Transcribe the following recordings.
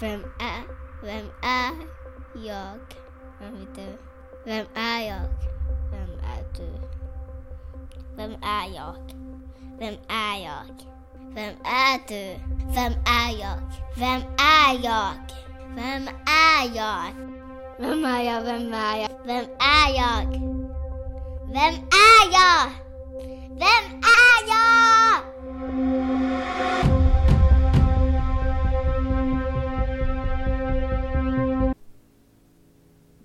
Vem är, vem är jag? Vem är du? Vem är jag? Vem är du? Vem är jag? Vem är jag? Vem är du? Vem är jag? Vem är jag? Vem är jag? Vem är jag? Vem är jag? Vem är jag? Vem är jag? Vem är jag?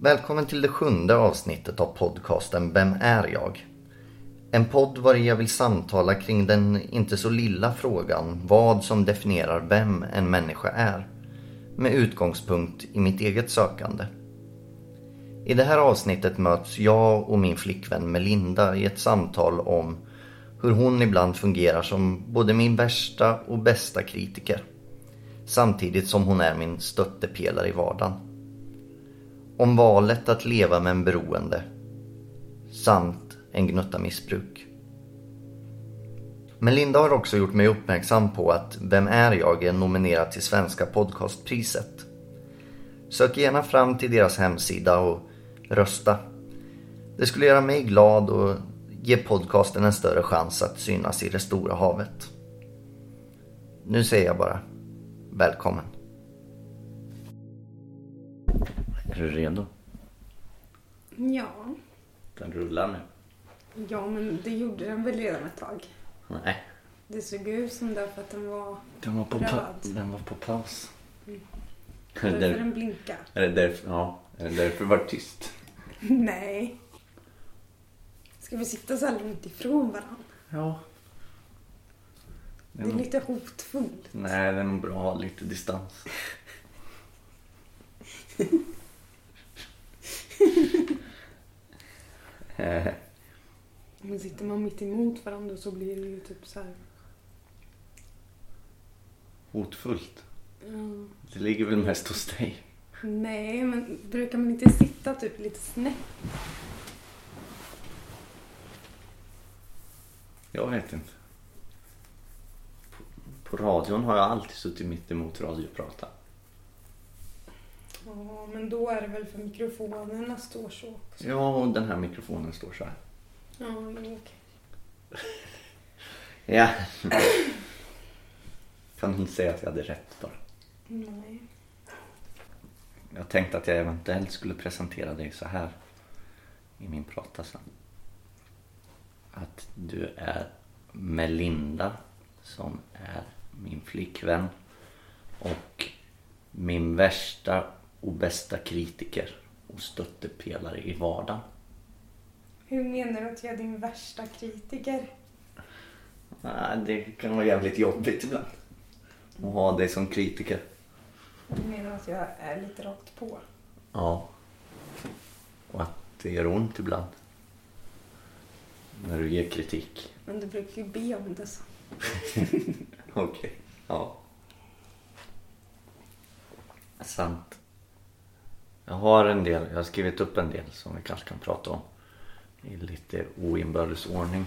Välkommen till det sjunde avsnittet av podcasten Vem är jag? En podd var jag vill samtala kring den inte så lilla frågan vad som definierar vem en människa är. Med utgångspunkt i mitt eget sökande. I det här avsnittet möts jag och min flickvän Melinda i ett samtal om hur hon ibland fungerar som både min värsta och bästa kritiker. Samtidigt som hon är min stöttepelare i vardagen. Om valet att leva med en beroende samt en gnutta missbruk. Men Linda har också gjort mig uppmärksam på att Vem är jag är nominerad till Svenska podcastpriset. Sök gärna fram till deras hemsida och rösta. Det skulle göra mig glad och ge podcasten en större chans att synas i det stora havet. Nu säger jag bara välkommen. Är du redo? Ja. Den rullar nu. Ja, men det gjorde den väl redan ett tag. Nej. Det såg ut som det för att den var Den var på, pa- den var på paus. därför Är det, den blinkade. är det därför, ja, är det därför det var tyst? Nej. Ska vi sitta så här långt ifrån varandra? Ja. Det är lite hotfullt. Nej, det är nog bra att ha lite distans. Men sitter man mitt emot varandra så blir det ju typ så här. Hotfullt. Ja. Det ligger väl mest hos dig. Nej, men brukar man inte sitta typ lite snett? Jag vet inte. På, på radion har jag alltid suttit mitt emot radioprata. Ja, men då är det väl för mikrofonerna står så också. Ja, och den här mikrofonen står så här. Ja, jo, okej. Ja. Kan inte säga att jag hade rätt bara. Nej. Jag tänkte att jag eventuellt skulle presentera dig så här i min prata sen. Att du är Melinda som är min flickvän och min värsta och bästa kritiker och stöttepelare i vardagen. Hur menar du att jag är din värsta kritiker? Det kan vara jävligt jobbigt ibland att ha dig som kritiker. Du menar att jag är lite rakt på? Ja. Och att det gör ont ibland. När du ger kritik. Men du brukar ju be om det så. Okej. Ja. Sant. Jag har en del, jag har skrivit upp en del som vi kanske kan prata om. I lite oinbördes ordning.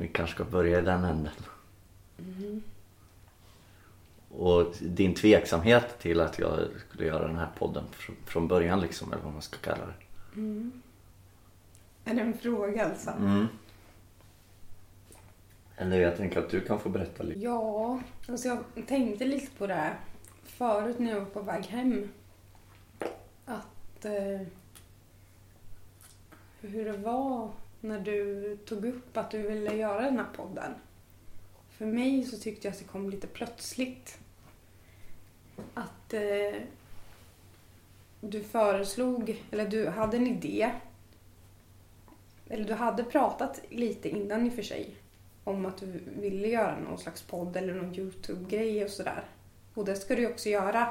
Vi kanske ska börja i den änden. Och din tveksamhet till att jag skulle göra den här podden fr- från början liksom, eller vad man ska kalla det. Är det en fråga alltså? Mm. Eller jag tänker att du kan få berätta lite. Ja, alltså jag tänkte lite på det här förut när jag var på väg hem. Att eh, hur det var när du tog upp att du ville göra den här podden. För mig så tyckte jag att det kom lite plötsligt. Att eh, du föreslog, eller du hade en idé. Eller du hade pratat lite innan i och för sig om att du ville göra någon slags podd eller någon Youtube-grej och sådär. Och det ska du ju också göra.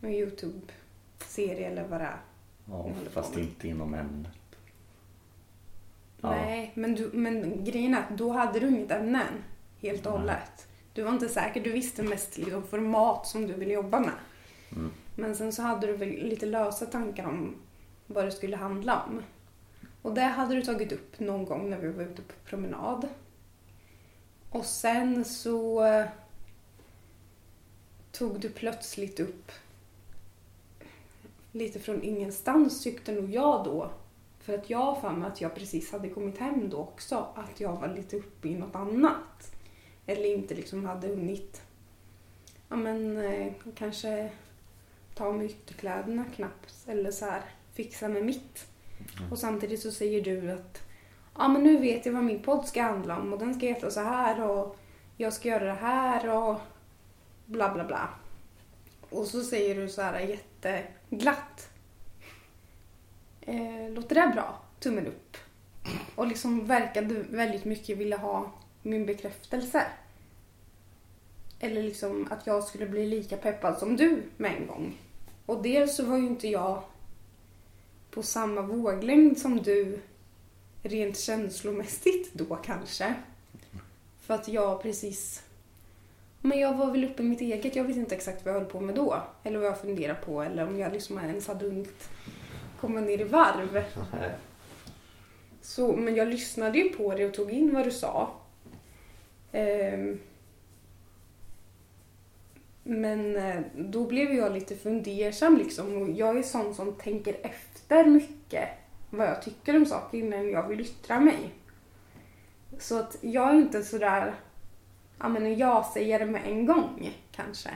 Med Youtube-serie eller vad det är. Ja, fast inte inom ämnet. Ja. Nej, men, du, men grejen är att då hade du inget ämne än. Helt och hållet. Du var inte säker. Du visste mest liksom format som du ville jobba med. Mm. Men sen så hade du väl lite lösa tankar om vad det skulle handla om. Och det hade du tagit upp någon gång när vi var ute på promenad. Och sen så eh, tog du plötsligt upp lite från ingenstans tyckte nog jag då. För att jag har mig att jag precis hade kommit hem då också. Att jag var lite uppe i något annat. Eller inte liksom hade hunnit ja men eh, kanske ta med ytterkläderna knappt. Eller så här fixa med mitt. Och samtidigt så säger du att ja men nu vet jag vad min podd ska handla om och den ska heta så här och jag ska göra det här och bla bla bla. Och så säger du så här jätteglatt. Eh, låter det bra? Tummen upp. Och liksom verkade väldigt mycket vilja ha min bekräftelse. Eller liksom att jag skulle bli lika peppad som du med en gång. Och dels så var ju inte jag på samma våglängd som du rent känslomässigt då kanske. För att jag precis... Men jag var väl uppe i mitt eget. Jag vet inte exakt vad jag höll på med då. Eller vad jag funderade på. Eller om jag liksom ens hade hunnit komma ner i varv. Så, men jag lyssnade ju på det och tog in vad du sa. Ehm. Men eh, då blev jag lite fundersam liksom. Och jag är sån som tänker efter mycket vad jag tycker om saker innan jag vill yttra mig. Så att jag är inte sådär, ja men jag säger det med en gång kanske.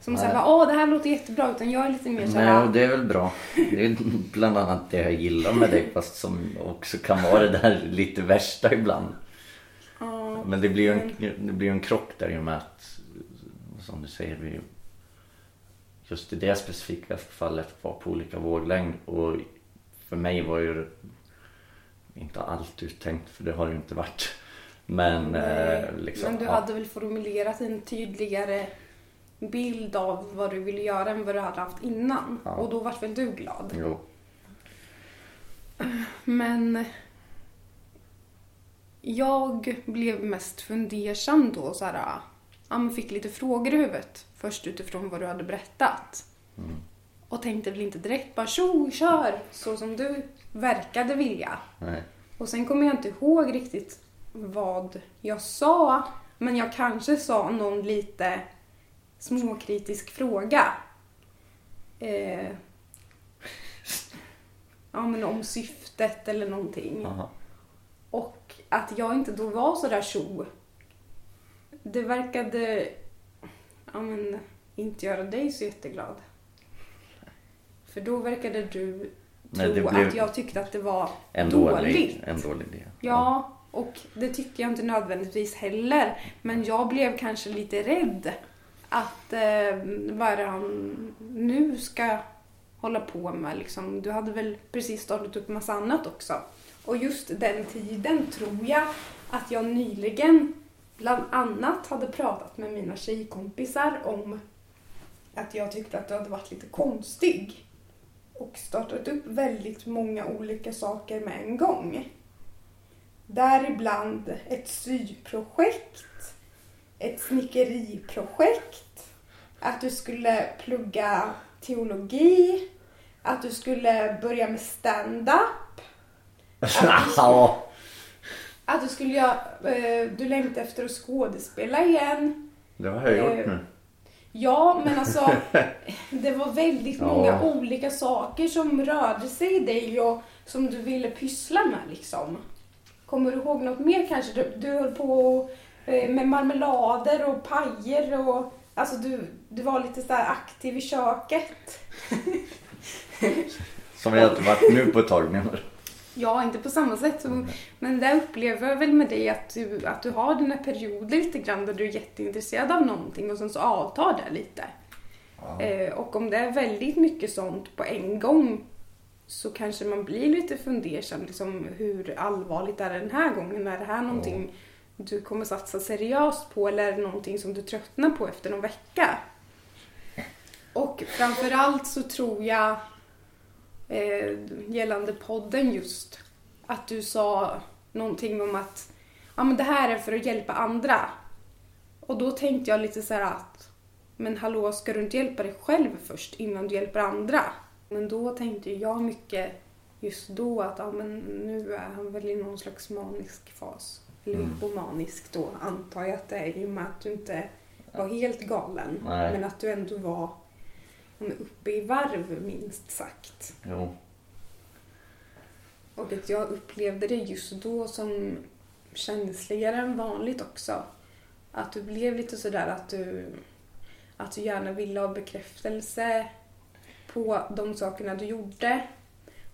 Som Nej. såhär, åh det här låter jättebra. Utan jag är lite mer Nej, såhär, och det är väl bra. Det är bland annat det jag gillar med dig fast som också kan vara det där lite värsta ibland. ja, Men det blir ju en, det blir en krock där i och med att som du säger vi just i det specifika fallet var på olika våglängd och för mig var ju inte allt uttänkt för det har det ju inte varit. Men eh, liksom, men du ja. hade väl formulerat en tydligare bild av vad du ville göra än vad du hade haft innan. Ja. Och då var väl du glad. Jo. Men jag blev mest fundersam då. Så här, ja, fick lite frågor i huvudet. Först utifrån vad du hade berättat. Mm. Och tänkte väl inte direkt bara tjo, kör! Så som du verkade vilja. Nej. Och sen kommer jag inte ihåg riktigt vad jag sa. Men jag kanske sa någon lite småkritisk fråga. Eh, ja, men om syftet eller någonting. Aha. Och att jag inte då var så där tjo. Det verkade ja, men, inte göra dig så jätteglad. För då verkade du Nej, tro blev att jag tyckte att det var En dåligt. dålig, en dålig idé. Ja, och det tycker jag inte nödvändigtvis heller. Men jag blev kanske lite rädd att eh, vad är det han nu ska hålla på med liksom. Du hade väl precis startat upp massa annat också. Och just den tiden tror jag att jag nyligen bland annat hade pratat med mina tjejkompisar om att jag tyckte att du hade varit lite konstig. Och startat upp väldigt många olika saker med en gång. Däribland ett syprojekt, ett snickeriprojekt, att du skulle plugga teologi, att du skulle börja med stand-up, Ja. att du skulle göra, eh, du längtade efter att skådespela igen. Det har jag gjort Eh, nu. Ja, men alltså det var väldigt Ja. många olika saker som rörde sig i dig och som du ville pyssla med liksom. Kommer du ihåg något mer kanske? Du, du höll på eh, med marmelader och pajer och alltså du, du var lite så här aktiv i köket. Som jag inte varit nu på ett tag menar du? Ja, inte på samma sätt. Så, men det upplever jag väl med dig att du, att du har dina perioder lite grann där du är jätteintresserad av någonting och sen så avtar det lite. Eh, och om det är väldigt mycket sånt på en gång så kanske man blir lite fundersam. Liksom, hur allvarligt är det den här gången? Är det här någonting du kommer satsa seriöst på eller är det någonting som du tröttnar på efter någon vecka? Och framförallt så tror jag eh, gällande podden just att du sa någonting om att ja, men det här är för att hjälpa andra. Och då tänkte jag lite så här att men hallå, ska du inte hjälpa dig själv först innan du hjälper andra? Men då tänkte jag mycket just då att ja, men nu är han väl i någon slags manisk fas. Eller Mm. hypomanisk då antar jag att det är i och med att du inte var helt galen. Nej. Men att du ändå var ja, men uppe i varv minst sagt. Jo. Och att jag upplevde det just då som känsligare än vanligt också. Att du blev lite sådär att du, att du gärna ville ha bekräftelse på de sakerna du gjorde.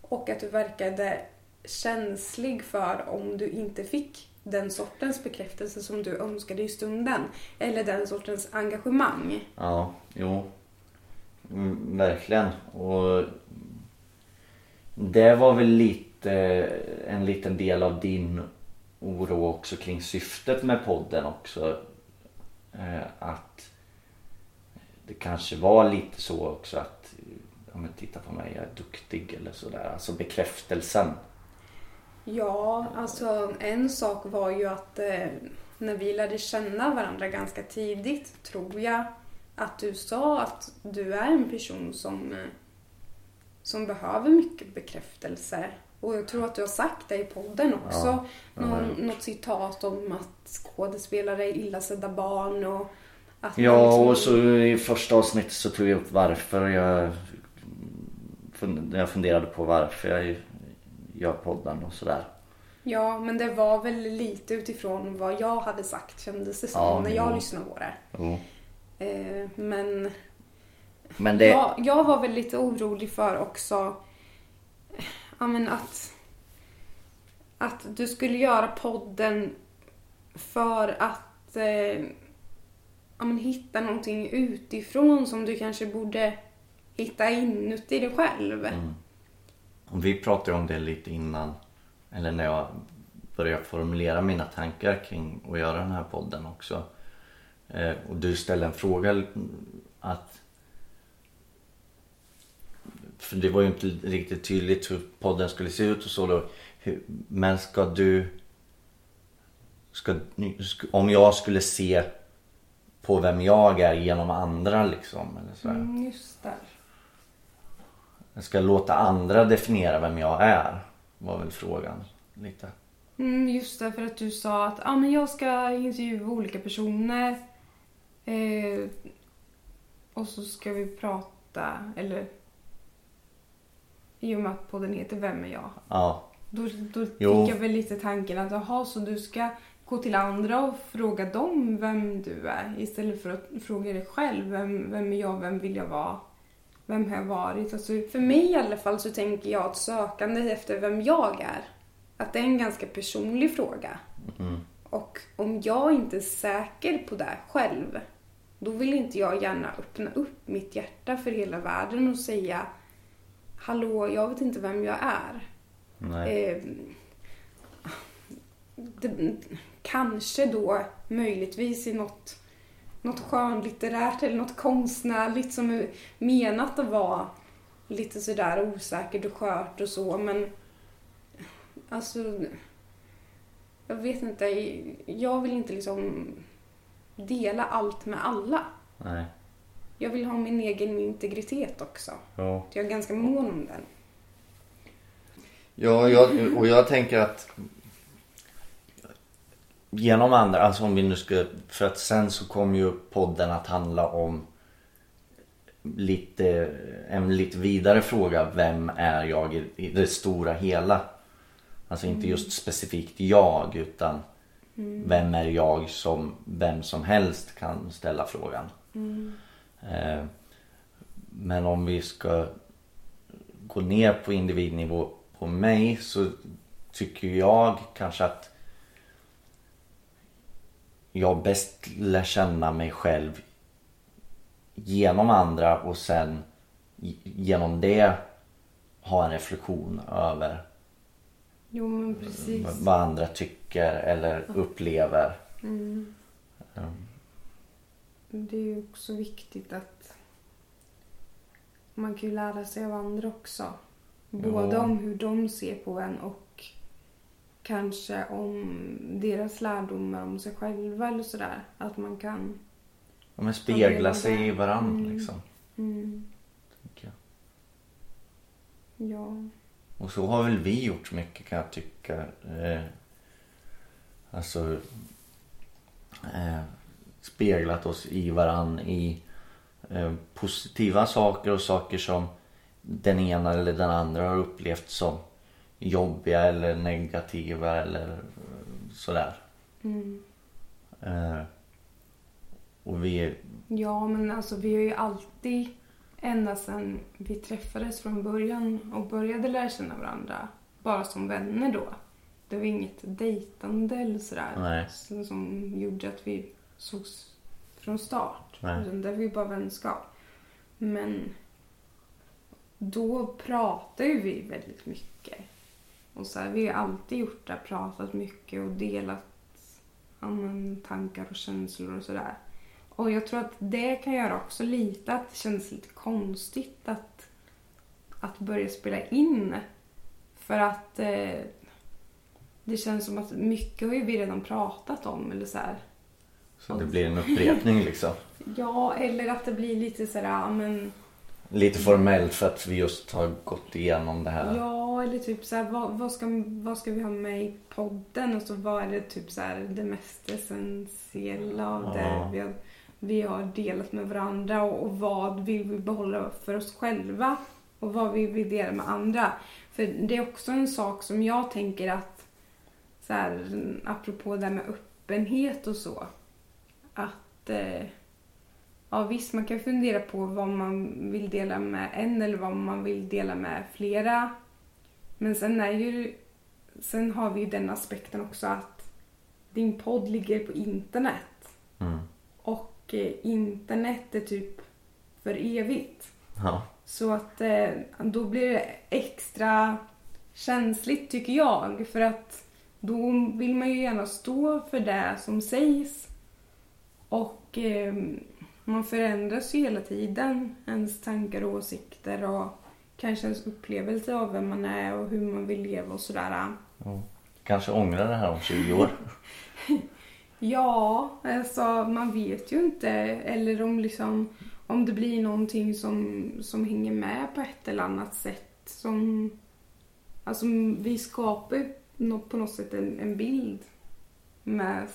Och att du verkade känslig för om du inte fick den sortens bekräftelse som du önskade i stunden. Eller den sortens engagemang. Ja, jo. Mm, verkligen. Och det var väl lite en liten del av din oro också kring syftet med podden också. Eh, att det kanske var lite så också att ja men titta på mig, jag är duktig eller sådär. Alltså bekräftelsen. Ja, alltså en sak var ju att eh, när vi lärde känna varandra ganska tidigt tror jag att du sa att du är en person som, eh, som behöver mycket bekräftelse. Och jag tror att du har sagt det i podden också. Ja, Någon, något citat om att skådespelare är illasedda barn och att Ja liksom- och så i första avsnittet så tog jag upp varför jag jag funderade på varför jag gör podden och sådär. Ja, men det var väl lite utifrån vad jag hade sagt kändes det som Ja, när jag jo. lyssnade på det. Jo. Eh, men Men det... jag, jag var väl lite orolig för också ja, men att, att du skulle göra podden för att eh, ja, men hitta någonting utifrån som du kanske borde hitta inuti dig själv. Mm. Vi pratade om det lite innan. Eller när jag började formulera mina tankar kring att göra den här podden också. Eh, och du ställde en fråga att... För det var ju inte riktigt tydligt hur podden skulle se ut och så då. Men ska du... Ska, sk- om jag skulle se på vem jag är genom andra liksom. Eller så. Mm, just det. Jag ska låta andra definiera vem jag är. Var väl frågan lite. Mm, just det, för att du sa att ah, men jag ska intervjua olika personer. Eh, och så ska vi prata, eller i och med att podden heter Vem är jag? Ja, Då, då Jo. fick jag väl lite tanken att jaha, så du ska gå till andra och fråga dem vem du är istället för att fråga dig själv. Vem, vem är jag? Vem vill jag vara? Vem har jag varit? Alltså, för mig i alla fall så tänker jag att sökandet efter vem jag är, att det är en ganska personlig fråga. mm, Och om jag inte är säker på det själv, då vill inte jag gärna öppna upp mitt hjärta för hela världen och säga Hallå, jag vet inte vem jag är. Eh, det, kanske då möjligtvis i något, något skönlitterärt eller något konstnärligt som är menat att vara lite sådär osäkert och skört och så men alltså jag vet inte, jag vill inte liksom dela allt med alla. nej. Jag vill ha min egen integritet också. Ja. Jag är ganska mån om den. Ja, jag, och jag tänker att genom andra, alltså om vi nu ska, för att sen så kommer ju podden att handla om lite, en lite vidare fråga. Vem är jag i, i det stora hela? Alltså inte just specifikt jag utan vem är jag som vem som helst kan ställa frågan. Eh, men om vi ska gå ner på individnivå på mig så tycker jag kanske att jag bäst lär känna mig själv genom andra och sen genom det ha en reflektion över Jo men precis. vad andra tycker eller upplever. Mm. Mm. Det är ju också viktigt att man kan ju lära sig av andra också. Både Ja. om hur de ser på en och kanske om deras lärdomar om sig själva eller sådär. Att man kan... Ja, men spegla sig i varandra mm. liksom. Mm, ja. Och så har väl vi gjort mycket kan jag tycka. Eh, alltså eh, speglat oss i varann i eh, positiva saker och saker som den ena eller den andra har upplevt som jobbiga eller negativa eller sådär. Mm. Eh, och vi, Ja, men alltså vi har ju alltid, ända sedan vi träffades från början och började lära känna varandra, bara som vänner då. Det var inget dejtande eller sådär Nej. som, som gjorde att vi sågs från start. Nej. Utan det var ju bara vänskap. Men då pratade ju vi väldigt mycket. Och så här, vi har alltid gjort det, pratat mycket och delat ja, tankar och känslor och sådär. Och jag tror att det kan göra också lite att det känns lite konstigt att, att börja spela in. För att eh, det känns som att mycket har ju vi redan pratat om. Eller så här. så det blir en upprepning liksom. Ja, eller att det blir lite sådär, men... Lite formellt för att vi just har gått igenom det här. Ja, eller typ så här, vad, vad, ska, vad ska vi ha med i podden? Och så vad är det typ så här, det mest essentiella av det Ja. vi har, vi har delat med varandra och, och vad vill vi behålla för oss själva? Och vad vill vi dela med andra? För det är också en sak som jag tänker att så här, apropå det här med öppenhet och så. Att eh, Ja visst, man kan fundera på vad man vill dela med en eller vad man vill dela med flera. Men sen är ju, sen har vi ju den aspekten också att din podd ligger på internet. Mm. Och eh, internet är typ för evigt. Ja. Så att eh, då blir det extra känsligt tycker jag. För att då vill man ju gärna stå för det som sägs. Och eh, man förändras ju hela tiden. Ens tankar och åsikter och kanske ens upplevelse av vem man är och hur man vill leva och sådär. Kanske ångrar det här om 20 år. Ja, alltså man vet ju inte. Eller om liksom om det blir någonting som, som hänger med på ett eller annat sätt. Som, alltså vi skapar på något sätt en, en bild med,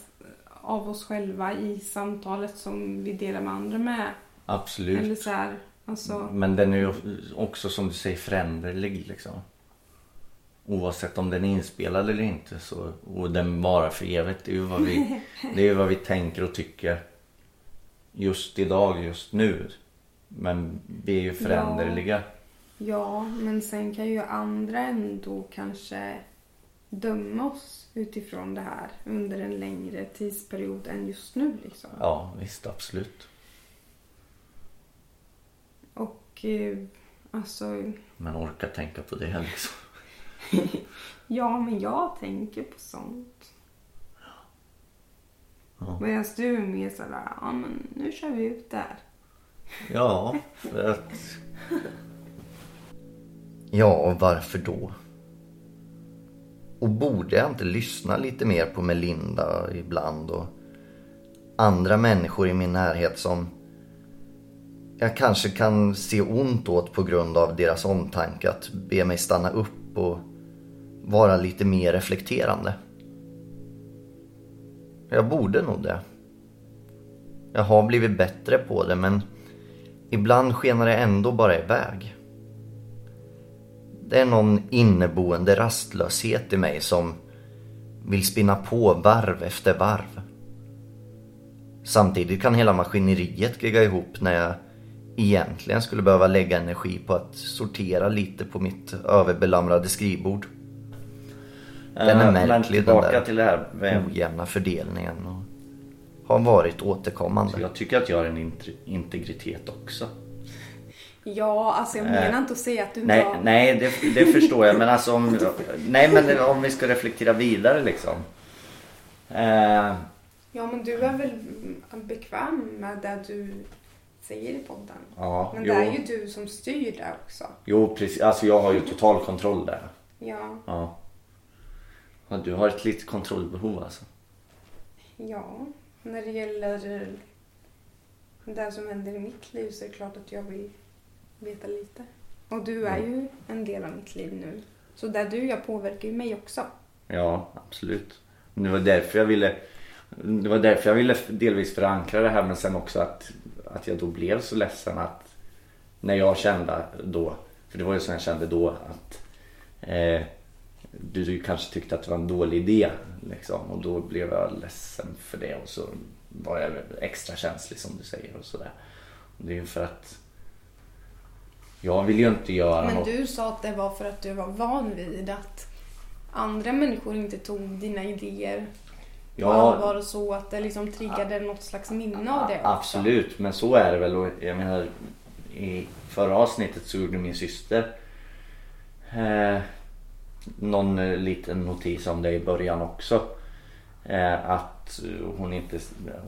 av oss själva i samtalet som vi delar med andra med. Absolut. Eller så här, alltså. Men den är ju också som du säger föränderlig liksom. Oavsett om den är inspelad eller inte så, och den varar för evigt. Det är ju vad vi, det är vad vi tänker och tycker just idag, just nu. Men vi är ju föränderliga. Ja, men sen kan ju andra ändå kanske döma oss utifrån det här under en längre tidsperiod än just nu. Liksom. Ja, visst absolut. Och eh, alltså, Men orka tänka på det liksom. ja men jag tänker på sånt. Ja. Medan du är mer sådär, ja men nu kör vi ut där. Ja, för att Ja, varför då? Och borde jag inte lyssna lite mer på Melinda ibland och andra människor i min närhet som jag kanske kan se ont åt på grund av deras omtanke att be mig stanna upp och vara lite mer reflekterande. Jag borde nog det. Jag har blivit bättre på det men ibland skenar det ändå bara iväg. Det är någon inneboende rastlöshet i mig som vill spinna på varv efter varv. Samtidigt kan hela maskineriet gigga ihop när jag egentligen skulle behöva lägga energi på att sortera lite på mitt överbelamrade skrivbord. Den är Eh, Men märklig den där till det här. med- ojämna fördelningen och har varit återkommande. Jag tycker att jag har en int- integritet också. Ja, alltså jag menar inte att säga att du inte Nej, har... nej det, det förstår jag men alltså om, nej men om vi ska reflektera vidare liksom. Eh, Ja, men du är väl bekväm med det du säger i podden? ja, Men jo, det är ju du som styr det också. jo precis, alltså jag har ju total kontroll där. Ja, Ja. Ja du har ett litet kontrollbehov alltså. ja. När det gäller det som händer i mitt liv så är det klart att jag vill veta lite. Och du är ju en del av mitt liv nu. Så det du gör påverkar ju mig också. Ja, absolut. Det var därför jag ville det var därför jag ville delvis förankra det här men sen också att, att jag då blev så ledsen att när jag kände då, för det var ju så jag kände då att eh, du, kanske tyckte att det var en dålig idé liksom och då blev jag ledsen för det och så var jag extra känslig som du säger och sådär. Det är ju för att jag vill ju inte göra Men något. du sa att det var för att du var van vid att andra människor inte tog dina idéer på Ja, allvar och så att det liksom triggade något slags minne av det också. Absolut, men så är det väl. Och jag menar, i förra avsnittet så gjorde min syster eh, någon eh, liten notis om det i början också. Eh, att hon inte,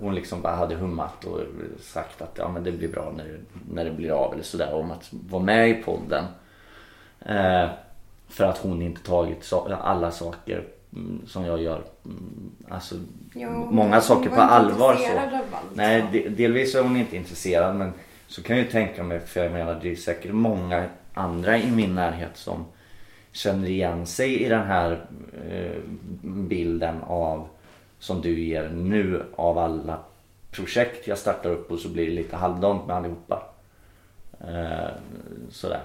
hon liksom bara hade hummat och sagt att ja men det blir bra när, när det blir av eller sådär. Om att vara med i podden. Eh, för att hon inte tagit so- alla saker mm, som jag gör. Mm, alltså Ja, många saker på allvar. Så. Nej, de, delvis är hon inte intresserad men så kan jag ju tänka mig för jag menar det är säkert många andra i min närhet som känner igen sig i den här eh, bilden av som du ger nu av alla projekt jag startar upp och så blir det lite halvdant med allihopa. Eh, sådär.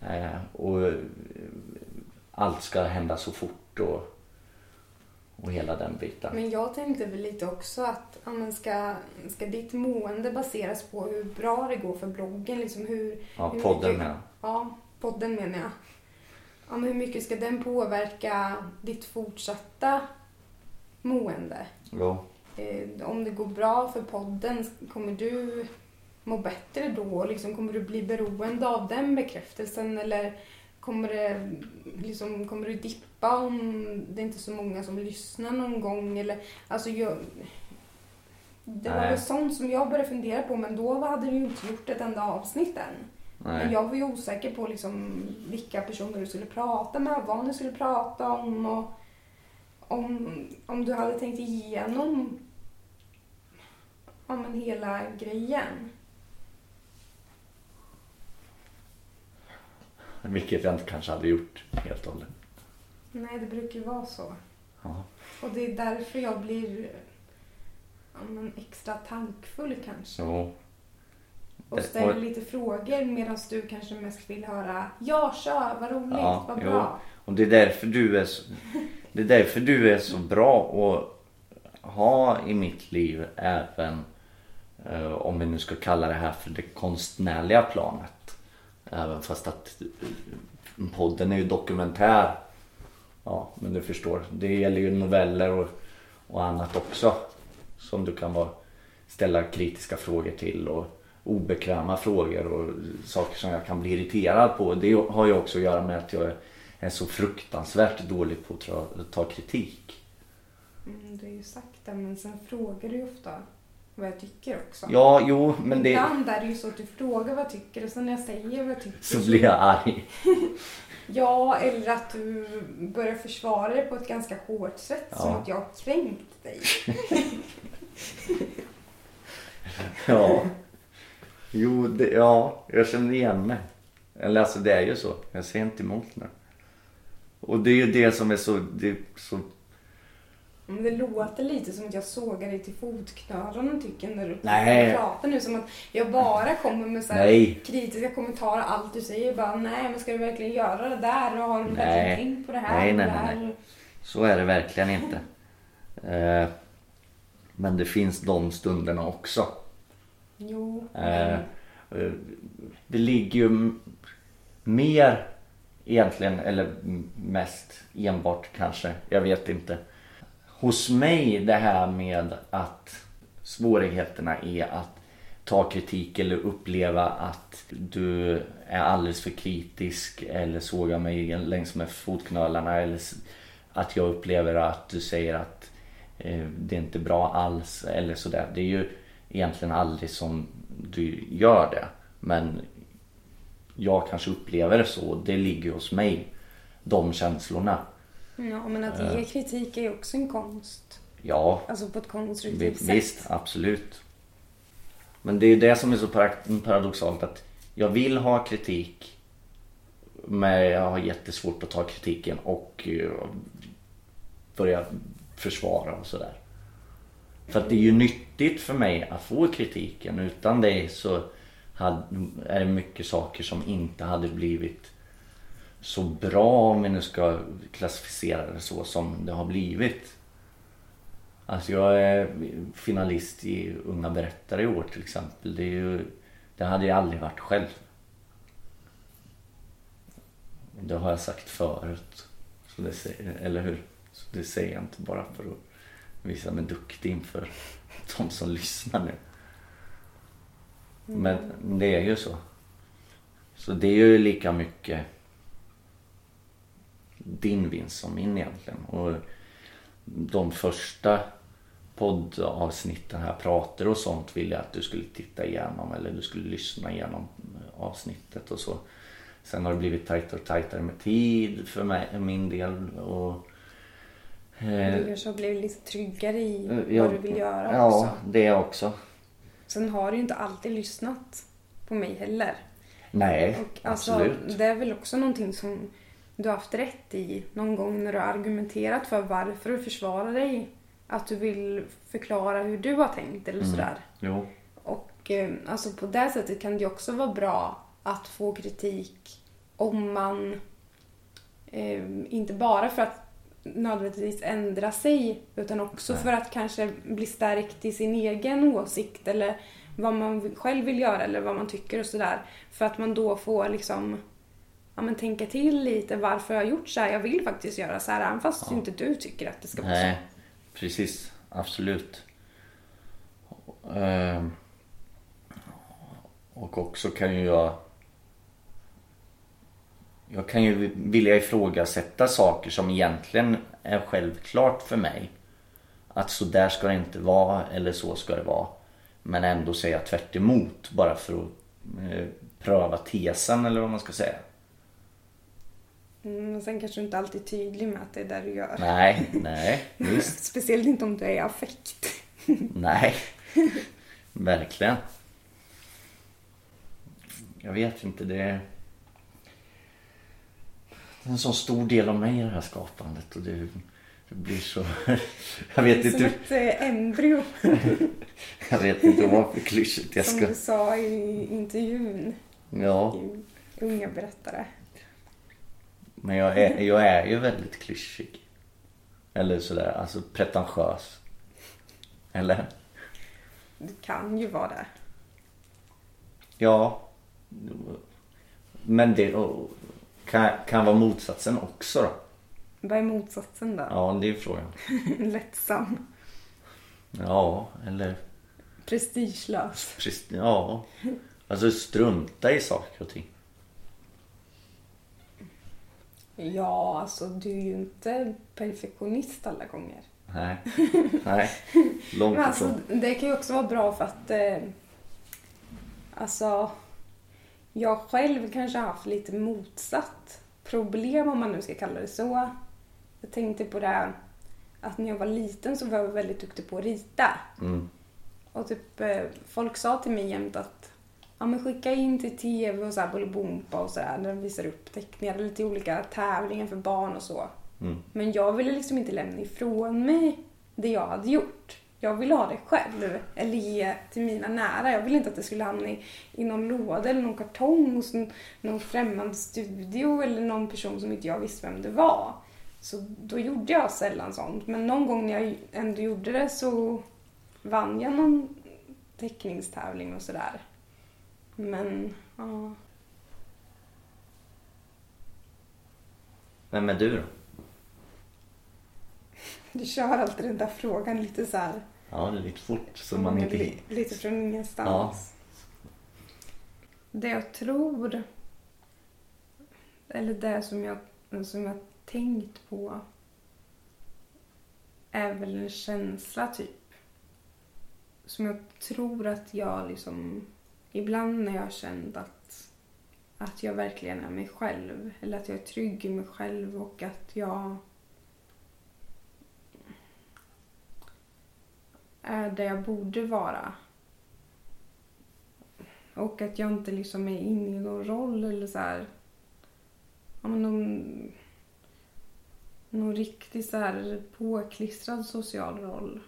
Eh, och allt ska hända så fort och, och hela den biten. Men jag tänkte väl lite också att ja, men ska, ska ditt mående baseras på hur bra det går för bloggen? Liksom hur, Ja, hur podden mycket- jag. Ja, podden menar jag. Ja, men hur mycket ska den påverka ditt fortsatta mående? Jo. Eh, om det går bra för podden, kommer du må bättre då? Liksom, kommer du bli beroende av den bekräftelsen eller kommer, det, liksom, kommer du dippa om det är inte är så många som lyssnar någon gång? Eller, alltså, jag, det var Nej. väl sånt som jag började fundera på men då hade du ju inte gjort ett enda avsnitt än. Men Nej. jag var ju osäker på liksom vilka personer du skulle prata med, vad ni skulle prata om och om, om du hade tänkt igenom ja, men hela grejen. Vilket jag inte kanske hade gjort helt och hållet. Nej, det brukar ju vara så. Ja. Och det är därför jag blir ja, men extra tankfull kanske. Jo. Och Det- ställer lite frågor medan du kanske mest vill höra Ja, kör, vad roligt, Ja, vad jo. bra. Och det är därför du är så, det är därför du är så bra att ha i mitt liv även eh, om vi nu ska kalla det här för det konstnärliga planet. Även fast att eh, podden är ju dokumentär. Ja, men du förstår. Det gäller ju noveller och, och annat också. Som du kan vara, ställa kritiska frågor till och obekväma frågor och saker som jag kan bli irriterad på. Det har ju också att göra med att jag är så fruktansvärt dålig på att ta, kritik. Mm, du har ju sagt det, men sen frågar du ju ofta vad jag tycker också. Ja, jo, men det... Ibland är det ju så att du frågar vad jag tycker och sen när jag säger vad jag tycker Så blir jag arg. Ja, eller att du börjar försvara det på ett ganska hårt sätt. Ja. Som att jag har kränkt dig. Ja. Jo, det, ja, jag känner igen mig. Eller alltså det är ju så. Jag ser inte emot nu. Och det är ju det som är så, det är så Men det låter lite som att jag sågar dig till fotknölarna tycker jag, när du Nej. pratar nu. Som att jag bara kommer med så kritiska kommentarer. Allt du säger bara nej men ska du verkligen göra det där? Och har du verkligen tänkt på det här? Nej, nej, nej, nej. Så är det verkligen inte. Eh, men det finns de stunderna också. Jo. Eh, eh, det ligger ju mer egentligen, eller mest enbart kanske, jag vet inte. Hos mig det här med att svårigheterna är att ta kritik eller uppleva att du är alldeles för kritisk eller sågar mig längs med fotknölarna eller att jag upplever att du säger att eh, det är inte bra alls eller sådär. Det är ju egentligen aldrig som du gör det. Men jag kanske upplever det så. Det ligger hos mig. De känslorna. Ja, men att Eh. ge kritik är ju också en konst. Ja, Alltså på ett konstruktivt sätt. visst, absolut. Men det är det som är så parad- paradoxalt att jag vill ha kritik Men jag har jättesvårt att ta kritiken och eh, börja försvara och sådär. För att det är ju nyttigt för mig att få kritiken. Utan det så är det mycket saker som inte hade blivit så bra om vi nu ska klassificera det så som det har blivit. Alltså jag är finalist i Unga Berättare i år till exempel. Det, är ju, det hade jag aldrig varit själv. Det har jag sagt förut. Så det, eller hur? Så det säger jag inte bara för att visa mig duktig inför de som lyssnar nu. Men det är ju så. Så det är ju lika mycket din vinst som min egentligen. Och de första poddavsnitten här, pratar och sånt vill jag att du skulle titta igenom eller du skulle lyssna igenom avsnittet och så. Sen har det blivit tajtare och tajtare med tid för mig, min del. Och, du kanske har blivit lite tryggare i ja, vad du vill göra ja, också. Ja, det också. Sen har du ju inte alltid lyssnat på mig heller. Nej, och, alltså, absolut. Det är väl också någonting som du har haft rätt i någon gång när du har argumenterat för varför du försvarar dig. Att du vill förklara hur du har tänkt eller mm. sådär. Jo. Och eh, alltså på det sättet kan det också vara bra att få kritik om man eh, inte bara för att nödvändigtvis ändra sig utan också Nej. för att kanske bli stärkt i sin egen åsikt eller vad man själv vill göra eller vad man tycker och sådär. För att man då får liksom ja, men tänka till lite varför jag har gjort så här. Jag vill faktiskt göra så här även fast ja. inte du tycker att det ska vara Nej, så. precis. Absolut. Ehm, och också kan ju jag jag kan ju vilja ifrågasätta saker som egentligen är självklart för mig. Att så där ska det inte vara eller så ska det vara. Men ändå säga tvärt bara för att eh, pröva tesen eller vad man ska säga. Mm, sen kanske du inte alltid är tydlig med att det är det du gör. Nej, nej, visst. Speciellt inte om du är i affekt. nej, verkligen. Jag vet inte, det en så stor del av mig i det här skapandet och det, det blir så... Jag vet inte... Som ett eh, embryo. jag vet inte vad för klyschigt jag ska... Som du sa i intervjun. Ja. Unga berättare. Men jag är, jag är ju väldigt klyschig. Eller sådär, alltså pretentiös. Eller? Du kan ju vara det. Ja. Men det kan, kan vara motsatsen också då. Vad är motsatsen då? Ja, det är frågan. Lättsam. Ja, eller... Prestigelös. Prest... Ja. Alltså strunta i saker och ting. Ja, alltså du är ju inte perfektionist alla gånger. Nej, nej. Långt Men alltså, Det kan ju också vara bra för att eh, alltså jag själv kanske har haft lite motsatt problem om man nu ska kalla det så. Jag tänkte på det att när jag var liten så var jag väldigt duktig på att rita. Mm. Och typ eh, folk sa till mig jämt att ja, men skicka in till TV och så här Bolibompa och sådär när de visar upp teckningar eller till olika tävlingar för barn och så. Mm. Men jag ville liksom inte lämna ifrån mig det jag hade gjort. Jag ville ha det själv, eller ge till mina nära. Jag ville inte att det skulle hamna i, i någon låda eller någon kartong hos någon, någon främmande studio eller någon person som inte jag visste vem det var. Så då gjorde jag sällan sånt. Men någon gång när jag ändå gjorde det så vann jag någon teckningstävling och sådär. Men, ja. Vem är du då? Du kör alltid den där frågan lite så här. Ja, det är lite fort så man inte... Lite, lite från ingenstans. Ja. Det jag tror, eller det som jag, som jag tänkt på är väl en känsla typ. Som jag tror att jag liksom ibland när jag har känt att, att jag verkligen är mig själv eller att jag är trygg i mig själv och att jag är där jag borde vara. Och att jag inte liksom är inne i någon roll eller så här. ja, men någon, någon riktigt så här påklistrad social roll.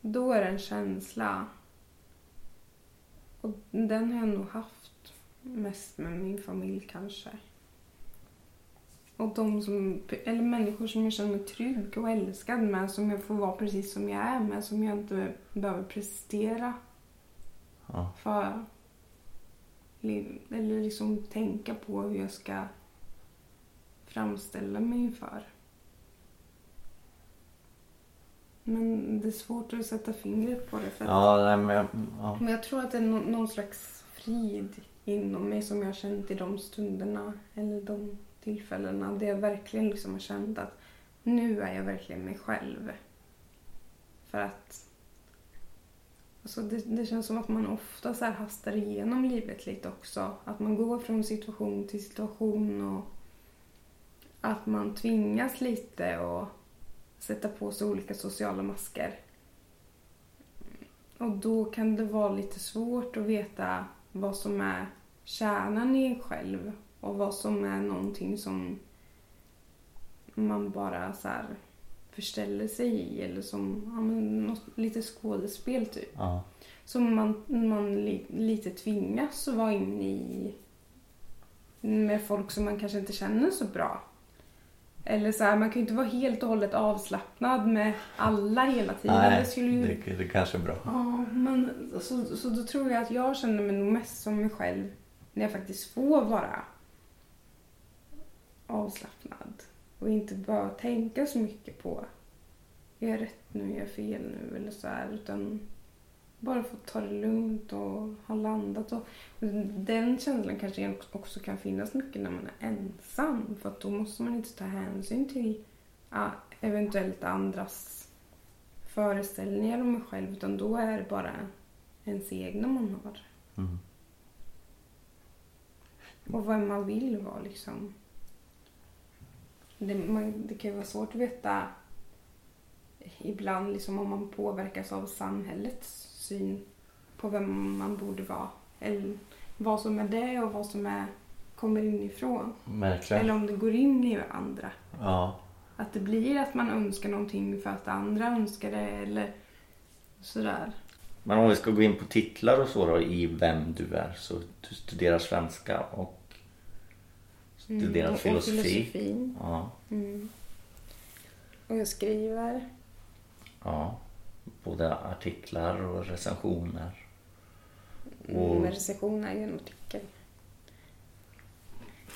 Då är det en känsla. Och den har jag nog haft mest med min familj kanske. Och de som, eller människor som jag känner mig trygg och älskad med, som jag får vara precis som jag är med, som jag inte behöver prestera Ja. för. Eller liksom tänka på hur jag ska framställa mig för. Men det är svårt att sätta fingret på det. För Ja, nej, men jag, ja. Men jag tror att det är nå- någon slags frid inom mig som jag har känt i de stunderna eller de tillfällena. där jag verkligen liksom har känt att nu är jag verkligen mig själv. För att alltså det, det känns som att man ofta så här hastar igenom livet lite också. Att man går från situation till situation och att man tvingas lite och sätta på sig olika sociala masker. Och då kan det vara lite svårt att veta vad som är kärnan i en själv och vad som är någonting som man bara så här förställer sig i eller som ja, men något, lite skådespel typ. ja. Som man, man li, lite tvingas att vara inne i med folk som man kanske inte känner så bra. Eller så här, man kan ju inte vara helt och hållet avslappnad med alla hela tiden. Nej, det skulle ju... det, det kanske är bra. Ja, men så, så då tror jag att jag känner mig nog mest som mig själv när jag faktiskt får vara avslappnad och inte bara tänka så mycket på är jag rätt nu, är jag fel nu eller så här utan bara få ta det lugnt och ha landat. Och den känslan kanske också kan finnas mycket när man är ensam för då måste man inte ta hänsyn till eventuellt andras föreställningar om mig själv utan då är det bara ens egna man har. Mm. Och vad man vill vara liksom. Det, man, det kan ju vara svårt att veta ibland liksom om man påverkas av samhällets syn på vem man borde vara. Eller vad som är det och vad som är, kommer inifrån. Verkligen. Eller om det går in i andra. Ja. Att det blir att man önskar någonting för att andra önskar det eller sådär. Men om vi ska gå in på titlar och så då i vem du är. Så du studerar svenska och studerar och, och filosofi. filosofin. Ja. Mm. Och jag skriver. ja. Både artiklar och recensioner. Mm, Och- med recension är ju en artikel.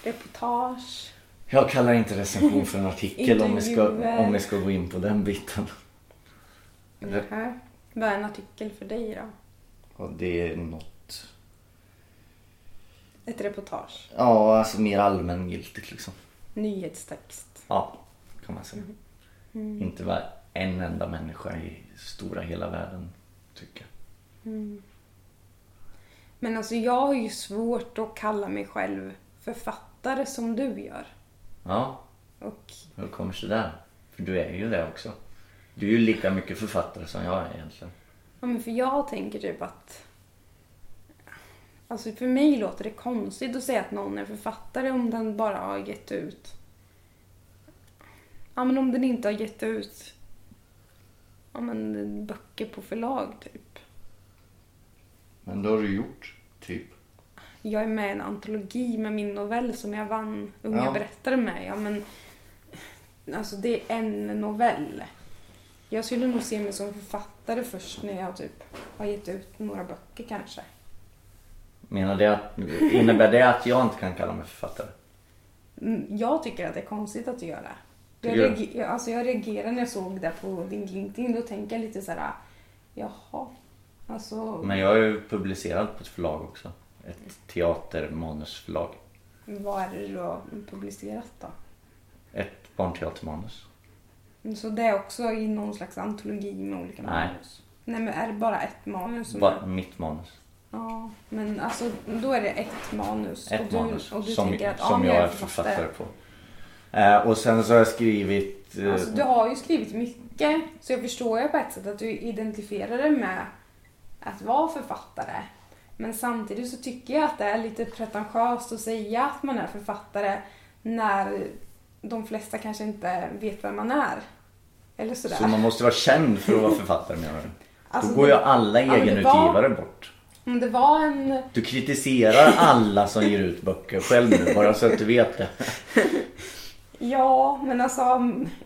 Reportage. Jag kallar inte recension för en artikel om vi, ska, om vi ska gå in på den biten. Vad är en artikel för dig då? Och det är något, Ett reportage. ja alltså mer allmängiltigt liksom. Nyhetstext. Ja, kan man säga. Mm. Inte vad en enda människa i stora hela världen tycker. Mm. Men alltså jag har ju svårt att kalla mig själv författare som du gör. Ja, Och hur kommer det sig där? För du är ju det också. Du är ju lika mycket författare som jag är egentligen. Ja, men för jag tänker typ att... Alltså för mig låter det konstigt att säga att någon är författare om den bara har gett ut... Ja, men om den inte har gett ut ja, men, böcker på förlag, typ. Men det har du gjort, typ. Jag är med i en antologi med min novell som jag vann Unga Ja. berättare med. Ja, men, alltså det är en novell. Jag skulle nog se mig som författare först när jag typ har gett ut några böcker kanske. Menar det att, innebär det att jag inte kan kalla mig författare? Mm, Jag tycker att det är konstigt att du gör det. Jag, reager, alltså jag reagerade när jag såg det på din LinkedIn. Då tänker jag lite så här, jaha. Alltså, Men jag är ju publicerad på ett förlag också. Ett teatermanusförlag. vad är det du har publicerat då? Ett barnteatermanus. Så det är också i någon slags antologi med olika Nej. manus? Nej, men är det bara ett manus? Som Bara mitt manus. Ja, men alltså då är det ett manus. Ett och du, manus och du som, tänker att som ja, jag är författare på. Eh, och sen så har jag skrivit... eh, Alltså, du har ju skrivit mycket, så jag förstår ju på ett sätt att du identifierar dig med att vara författare. Men samtidigt så tycker jag att det är lite pretentiöst att säga att man är författare när de flesta kanske inte vet vem man är. Eller sådär. Så man måste vara känd för att vara författare menar du? Alltså, Då går ju alla egenutgivare var- bort. Mm, Det var en... Du kritiserar alla som ger ut böcker själv nu bara så att du vet det. Ja, men alltså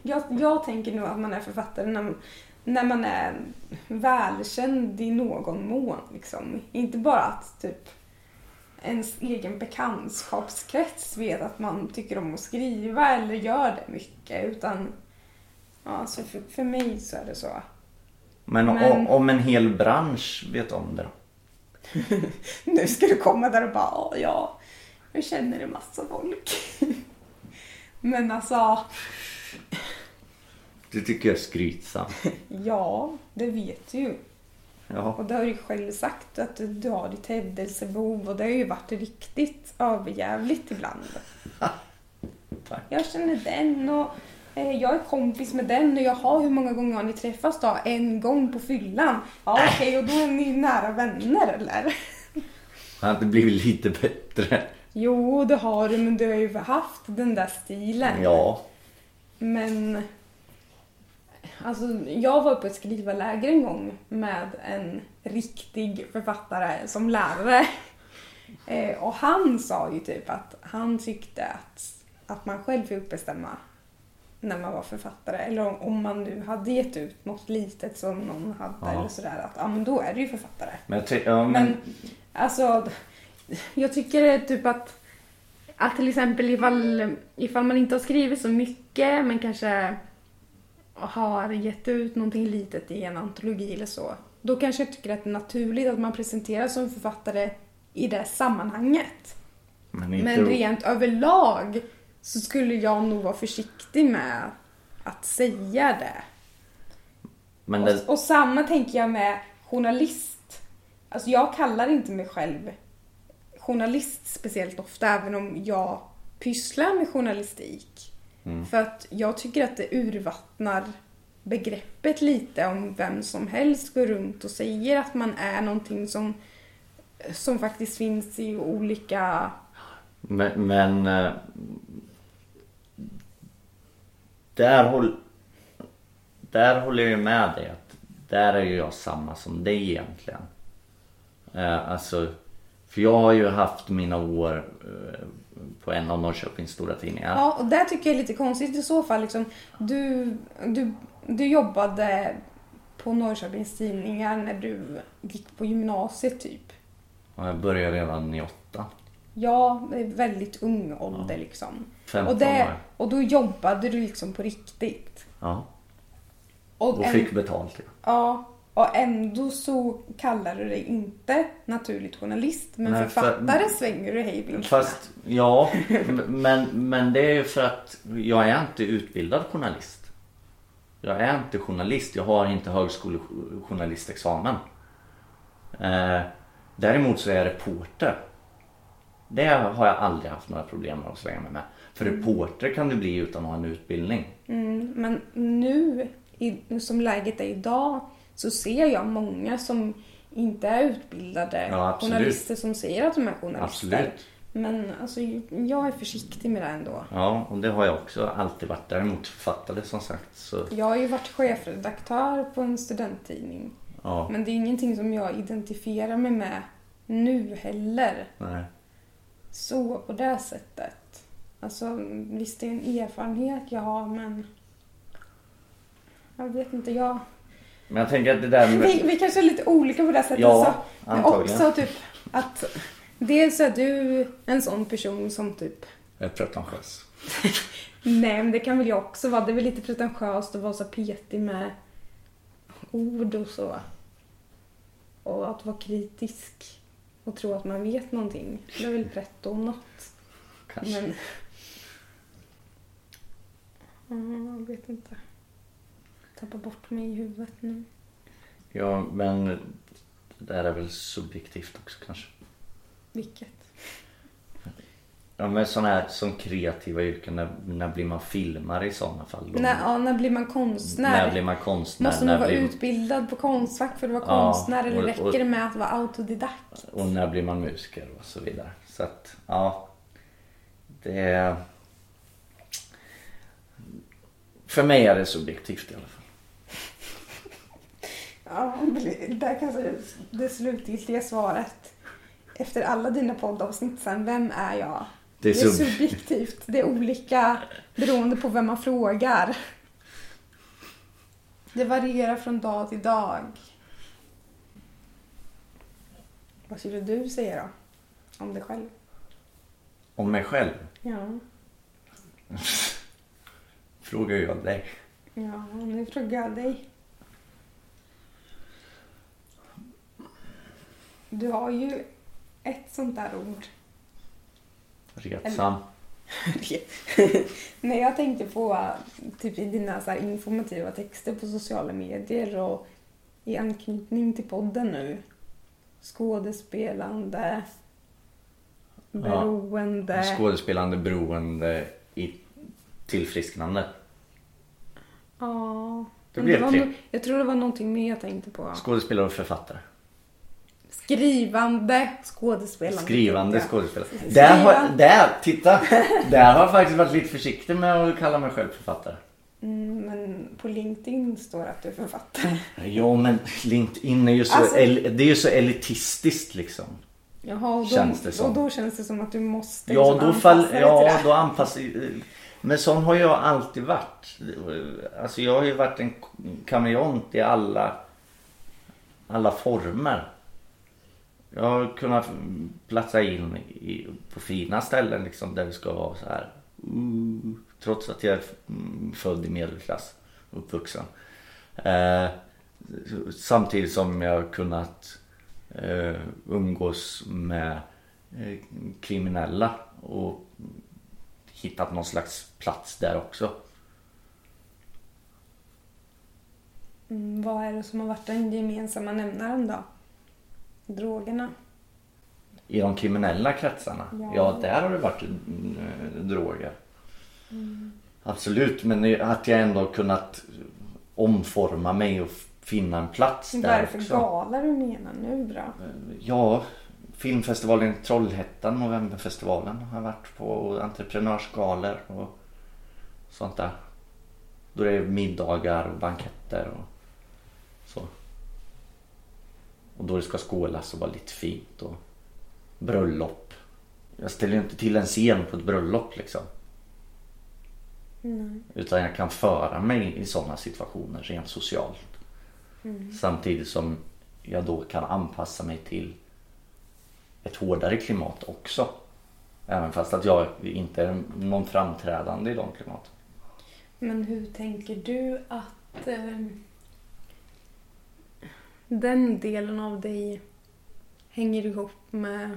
jag, jag tänker nog att man är författare när, när man är välkänd i någon mån. Liksom. Inte bara att typ ens egen bekantskapskrets vet att man tycker om att skriva eller gör det mycket. Utan ja, så för, för mig så är det så. Men, Men- om en hel bransch vet om det då? Nu ska du komma där och bara "Ja, ja, jag känner en massa folk. Men alltså, Det tycker jag är skrytsamt. ja, det vet du ju. Ja. Och det har du själv sagt att du, du har ditt hävdelsebehov och det har ju varit riktigt överjävligt ibland. Tack. Jag känner den och jag är kompis med den och jaha hur många gånger har ni träffats då? En gång på fyllan? Ja okej och då är ni nära vänner eller? Har inte blivit lite bättre? Jo det har du men du har ju haft den där stilen. Ja. Men alltså, jag var på ett skrivarläger en gång med en riktig författare som lärare. Eh, och han sa ju typ att han tyckte att, att man själv fick bestämma när man var författare. Eller om, om man nu hade gett ut något litet som någon hade Ja. eller sådär. Att ja, men då är du ju författare. Men, ja, men, Men alltså, jag tycker typ att, att till exempel ifall, ifall man inte har skrivit så mycket men kanske har gett ut någonting litet i en antologi eller så. Då kanske jag tycker att det är naturligt att man presenteras som författare i det sammanhanget. men inte... Men rent överlag så skulle jag nog vara försiktig med att säga det. det, Och, och samma tänker jag med journalist. Alltså jag kallar inte mig själv journalist speciellt ofta även om jag pysslar med journalistik. För att jag tycker att det urvattnar begreppet lite om vem som helst går runt och säger att man är någonting som, som faktiskt finns i olika... Men, men eh, där, håll, där håller jag ju med dig att där är ju jag samma som dig egentligen. Eh, alltså, för jag har ju haft mina år eh, på en av Norrköpings stora tidningar. Ja, och det tycker jag är lite konstigt i så fall. Liksom, du, du, du jobbade på Norrköpings Tidningar när du gick på gymnasiet typ. Och jag började redan i åtta. Ja, väldigt ung ålder liksom. 15 Och, det, år. och då jobbade du liksom på riktigt. Ja, Och, och en- fick betalt. Ja. ja, och ändå så kallar du dig inte naturligt journalist. Men Nej, för- författare svänger du hej vilt Fast, ja, men, men det är ju för att jag är inte utbildad journalist. Jag är inte journalist, jag har inte högskolejournalistexamen. Eh, däremot så är jag reporter. Det har jag aldrig haft några problem med att svänga mig med. För reporter kan du bli utan att ha en utbildning. Mm, men nu, i, som läget är idag, så ser jag många som inte är utbildade Ja, journalister som säger att de är journalister. Absolut. Men alltså, jag är försiktig med det ändå. Ja, och det har jag också alltid varit. Däremot författare som sagt så... Jag har ju varit chefredaktör på en studenttidning. Ja, Men det är ingenting som jag identifierar mig med nu heller. nej. Så på det sättet. Alltså visst det är en erfarenhet jag har men jag vet inte, jag... Men jag tänker att det där med... Vi, vi kanske är lite olika på det sättet. Ja, så, men antagligen. också typ att dels är du en sån person som typ Jag är pretentiös. Nej men det kan väl jag också vara. Det är väl lite pretentiöst att vara så petig med ord och så. Och att vara kritisk och tro att man vet någonting. Det är väl pretto om något. Kanske. Men... Ja, jag vet inte. Tappar bort mig i huvudet nu. Ja, men det där är väl subjektivt också kanske. Vilket? Ja, men sådana här som kreativa yrken, när, när blir man filmare i sådana fall? Då? När, ja, när blir man konstnär? När blir man konstnär? Måste när man vara blir, utbildad på Konstfack för att vara Ja, konstnär eller och- räcker och- det med att vara autodidakt? Och när blir man musiker och så vidare. Så att, ja. Det. För mig är det subjektivt i alla fall. Ja, där kanske det slutgiltiga svaret. Efter alla dina poddavsnitt sen, vem är jag? Det är, Det är sub- subjektivt. Det är olika beroende på vem man frågar. Det varierar från dag till dag. Vad skulle du säga då? Om dig själv? Om mig själv Ja, frågar jag dig. ja nu frågar jag dig. Du har ju ett sånt där ord. Retsam. Nej, jag tänkte på typ i dina så här informativa texter på sociala medier och i anknytning till podden nu. Skådespelande, beroende. Skådespelande beroende i tillfrisknande. Ja. Det blev var tre. Jag tror det var någonting mer jag tänkte på. Skådespelare och författare. Skrivande, skådespelande. Skrivande skådespelare. Där, har, där, titta! Där har jag faktiskt varit lite försiktig med att kalla mig själv författare. Mm, men på LinkedIn står det att du är författare. Ja men LinkedIn är ju så, Alltså- det är ju så elitistiskt liksom. Jaha, och då, Känns det som. och då känns det som att du måste Ja liksom då fall, ja då anpassar Men sån har jag alltid varit. Alltså jag har ju varit en kameleont i alla, alla former. Jag har kunnat platsa in i, på fina ställen liksom där det ska vara så här. Uh, trots att jag är mm, född i medelklass, uppvuxen. Eh, samtidigt som jag har kunnat eh, umgås med eh, kriminella och hittat någon slags plats där också. Mm, vad är det som har varit den gemensamma nämnaren då? Drogerna? I de kriminella kretsarna, Ja. ja, där har det varit mm, droger. Absolut, men att jag ändå kunnat omforma mig och finna en plats Vad är där det för också. gala du menar nu då? Ja, filmfestivalen i Trollhättan, Novemberfestivalen har jag varit på och entreprenörsgalor och sånt där. Då det är middagar och banketter och så. Och då det ska skålas och vara lite fint och bröllop. Jag ställer ju inte till en scen på ett bröllop liksom. Nej. Utan jag kan föra mig i sådana situationer rent socialt. Samtidigt som jag då kan anpassa mig till ett hårdare klimat också. Även fast att jag inte är någon framträdande i de klimaten. Men hur tänker du att eh, den delen av dig hänger ihop med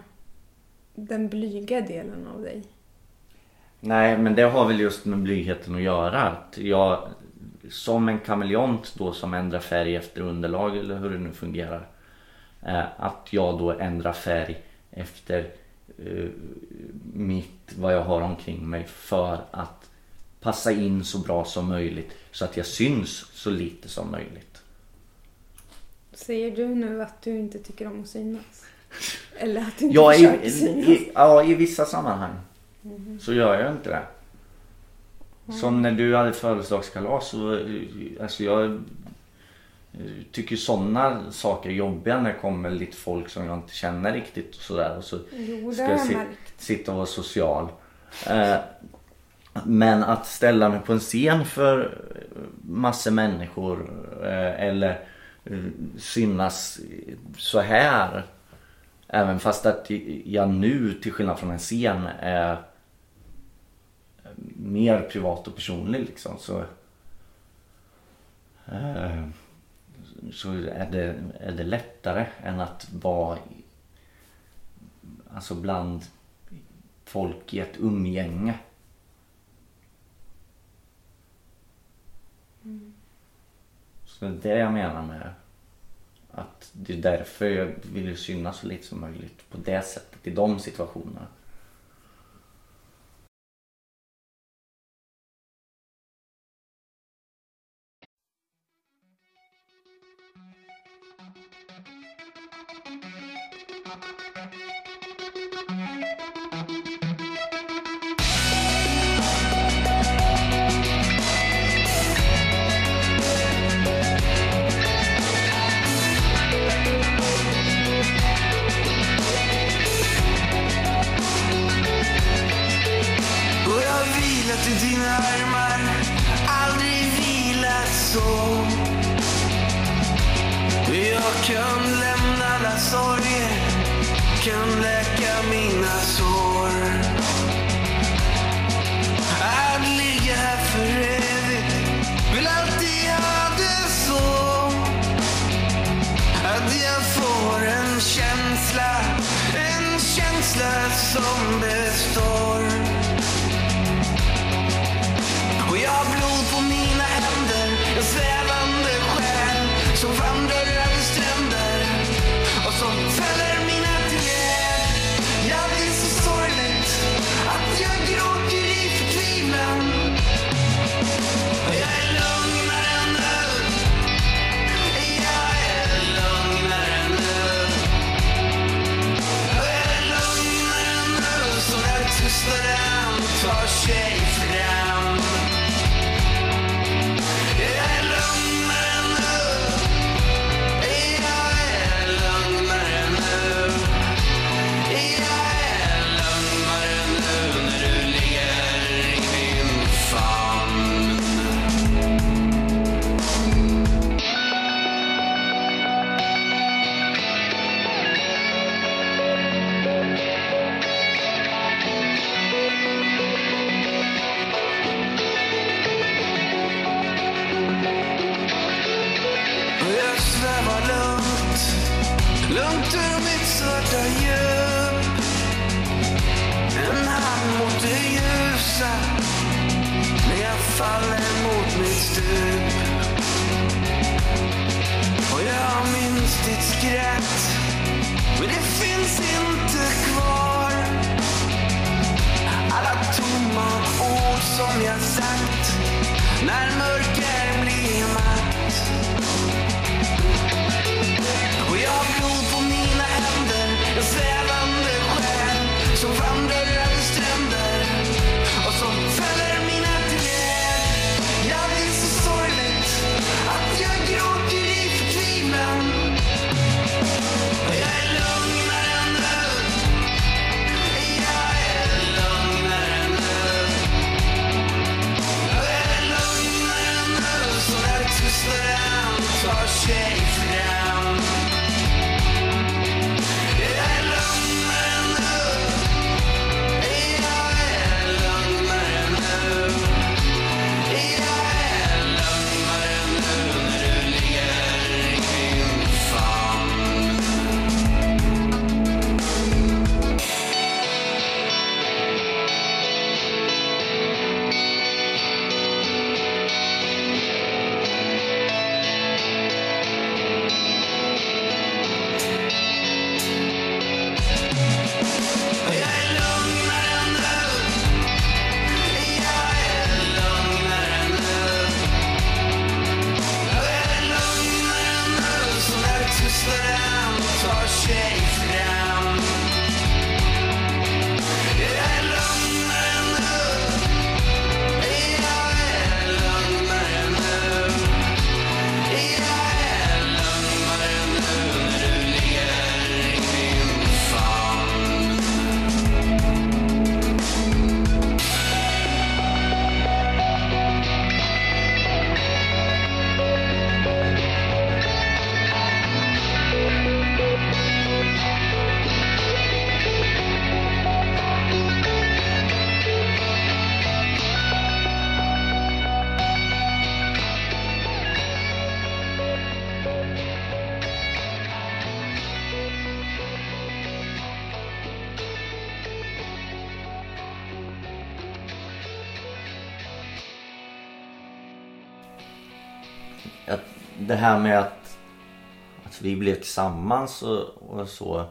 den blyga delen av dig? Nej men det har väl just med blygheten att göra. Att jag som en kameleont då som ändrar färg efter underlag eller hur det nu fungerar. Eh, att jag då ändrar färg efter eh, mitt, vad jag har omkring mig för att passa in så bra som möjligt så att jag syns så lite som möjligt. Säger du nu att du inte tycker om att synas? Eller att du inte Ja, försöker i, synas? i, ja, i vissa sammanhang så gör jag inte det. Som när du hade födelsedagskalas så, eh, alltså jag eh, tycker sådana saker är jobbiga när det kommer lite folk som jag inte känner riktigt och sådär. Och så Jo, ska jag jag si- märkt. sitta och vara social. Eh, men att ställa mig på en scen för massor människor eh, eller eh, Eh, synas så här. Även fast att jag nu till skillnad från en scen är mer privat och personlig liksom så eh, så är det, är det lättare än att vara alltså bland folk i ett umgänge. Så det är det jag menar med att det är därför jag vill synas så lite som möjligt på det sättet i de situationerna. När att det här med att, att vi blev tillsammans och, och så.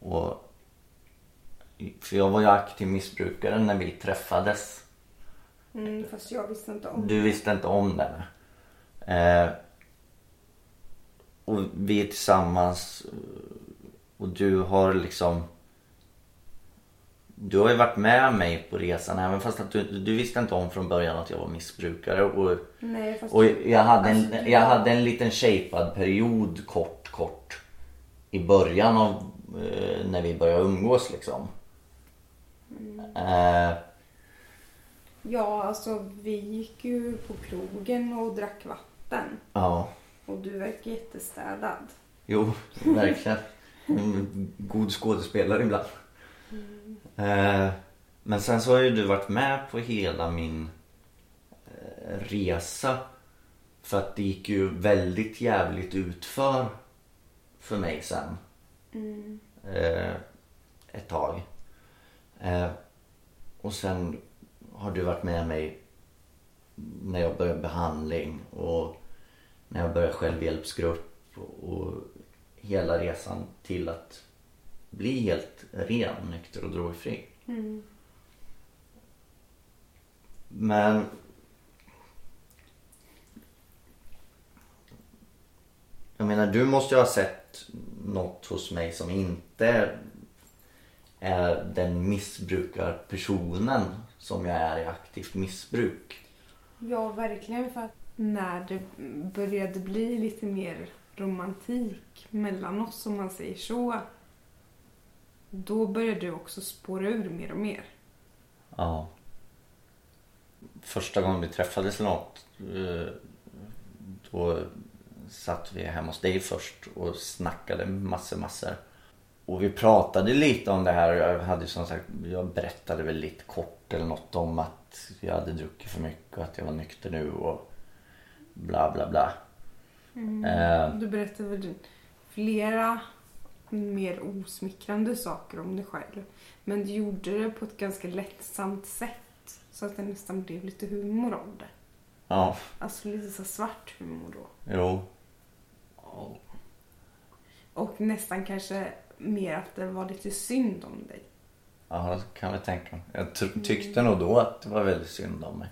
Och, för jag var ju aktiv missbrukare när vi träffades. Mm, fast jag visste inte om Du visste inte om det. Eh, och vi är tillsammans och du har liksom Du har ju varit med mig på resan även fast att du, du visste inte om från början att jag var missbrukare och, Nej, och jag hade en, Alltså, jag hade en liten shapead period kort kort i början av eh, när vi började umgås liksom. Eh, Ja, alltså vi gick ju på krogen och drack vatten. Ja, Och du verkar jättestädad. jo, verkligen. En God skådespelare ibland. Eh, men sen så har ju du varit med på hela min eh, resa. För att det gick ju väldigt jävligt utför för mig sen. Eh, ett tag. Eh, och sen har du varit med mig när jag började behandling och när jag började självhjälpsgrupp och hela resan till att bli helt ren, nykter och drogfri. Men jag menar du måste ju ha sett något hos mig som inte är den missbrukarpersonen som jag är i aktivt missbruk. Ja, verkligen. För att när det började bli lite mer romantik mellan oss, om man säger så. Då började du också spåra ur mer och mer. Ja. Första gången vi träffades eller något eh, då satt vi hemma hos dig först och snackade massor massor. Och vi pratade lite om det här. Jag hade som sagt, jag berättade väl lite kort eller något om att jag hade druckit för mycket och att jag var nykter nu och bla bla bla. Eh, Du berättade väl flera mer osmickrande saker om dig själv. Men du gjorde det på ett ganska lättsamt sätt. Så att det nästan blev lite humor av det. ja, Alltså lite så svart humor då. jo. Och nästan kanske mer att det var lite synd om dig. Ja, det kan jag tänka mig. Jag ty- tyckte nog då att det var väldigt synd om mig.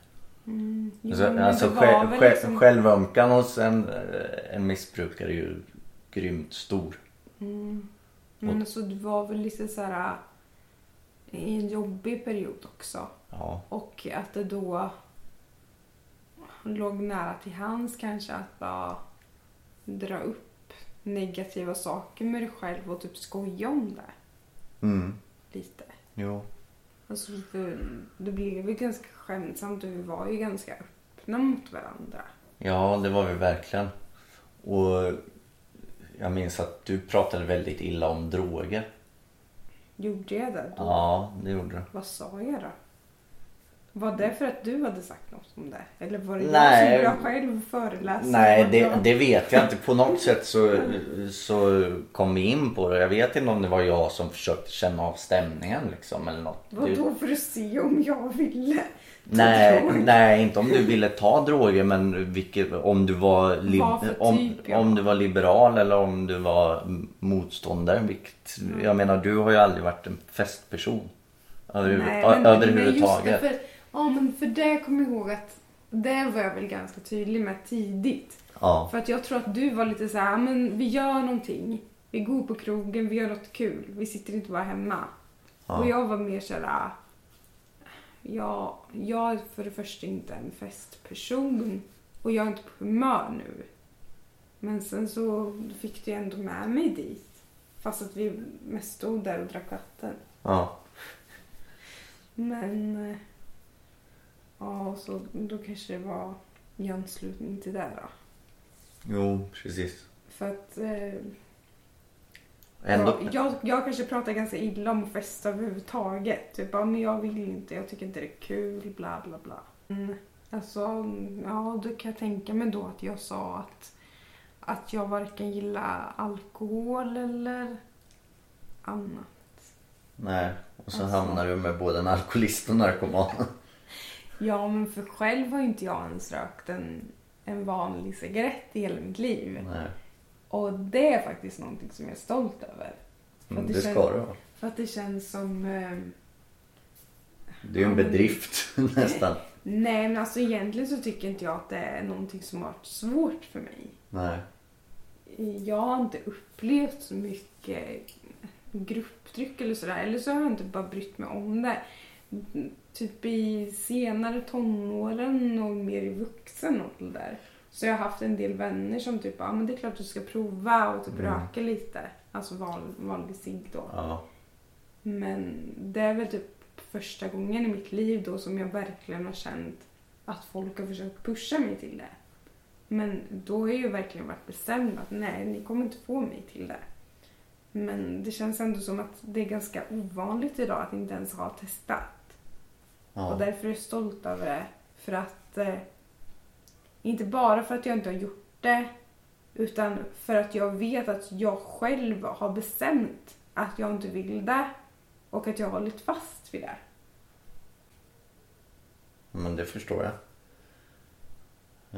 Jo, Alltså, alltså själv, liksom- självömkan hos en, eh, en missbrukare är ju grymt stor. Men alltså det var väl lite så här äh, i en jobbig period också. Ja, Och att det då låg nära till hands kanske att bara dra upp negativa saker med dig själv och typ skoja om det mm. lite. jo. Alltså för det blev ju ganska skämtsamt och vi var ju ganska öppna mot varandra. Ja, det var vi verkligen. Och jag minns att du pratade väldigt illa om droger. Gjorde jag det då? Ja, det gjorde du. Vad sa jag då? Var det för att du hade sagt något om det? Eller var det Nej. jag som själv föreläsa? Nej, det, det vet jag inte. På något sätt så, så kom vi in på det. Jag vet inte om det var jag som försökte känna av stämningen liksom eller något. Vadå för att se om jag ville? Nej, nej, inte om du ville ta droger men vilket, om, du var li- för om, typ, ja. om du var liberal eller om du var motståndare. Vilket, Jag menar du har ju aldrig varit en festperson. Över, Nej, ö- men- överhuvudtaget. Men det, för, ja, men för det kommer jag ihåg att det var jag väl ganska tydlig med tidigt. Ja, För att jag tror att du var lite så här, men vi gör någonting. Vi går på krogen, vi gör något kul. Vi sitter inte bara hemma. Ja. Och jag var mer så här, ja, jag är för det första inte en festperson. Och jag är inte på humör nu. Men sen så fick du ändå med mig dit. Fast att vi mest stod där och drack vatten. ja, Men... eh, Ja, så då kanske det var i anslutning till det då. jo precis. För att... Eh, Ändå, jag, jag, jag kanske pratar ganska illa om att festa överhuvudtaget. Typ bara, men jag vill inte, jag tycker inte det är kul, bla bla bla. Mm. Alltså, ja, då kan jag tänka mig då att jag sa att, att jag varken gillar alkohol eller annat. nej. Och så Alltså. hamnar du med både en alkoholist och narkoman. Ja, men för själv har ju inte jag ens rökt en, en vanlig cigarett i hela mitt liv. nej, Och det är faktiskt någonting som jag är stolt över. För men att det känns- ska du vara. För att det känns som... Eh, Det är ju en bedrift nästan. nej, men alltså egentligen så tycker inte jag att det är någonting som har varit svårt för mig. Nej. Jag har inte upplevt så mycket grupptryck eller sådär. Eller så har jag inte bara brytt mig om det. Typ i senare tonåren och mer i vuxen ålder. Så jag har haft en del vänner som typ, ja men det är klart du ska prova och typ Mm. röka lite. Alltså van, vanlig cigg då. Ja. Men det är väl typ första gången i mitt liv då som jag verkligen har känt att folk har försökt pusha mig till det. Men då har jag ju verkligen varit bestämd att nej, ni kommer inte få mig till det. Men det känns ändå som att det är ganska ovanligt idag att inte ens ha testat. Och Ja. därför är jag stolt över det. För att, eh, inte bara för att jag inte har gjort det, utan för att jag vet att jag själv har bestämt att jag inte vill det och att jag har hållit fast vid det. Men det förstår jag.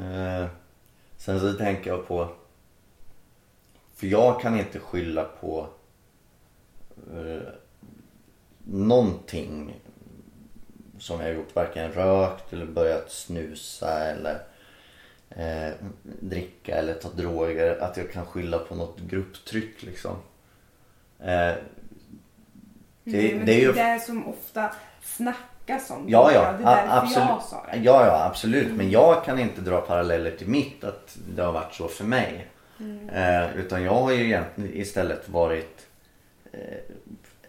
Eh, sen så tänker jag på... För jag kan inte skylla på eh, någonting som jag har gjort. Varken rökt eller börjat snusa eller eh, dricka eller ta droger. Att jag kan skylla på något grupptryck liksom. Eh, det, Mm, men det är ju... det som ofta snackas om. Ja, ja. Det är absolut. jag sa det. Ja, ja, absolut. Men jag kan inte dra paralleller till mitt att det har varit så för mig. Mm. Eh, utan jag har ju egentligen istället varit eh,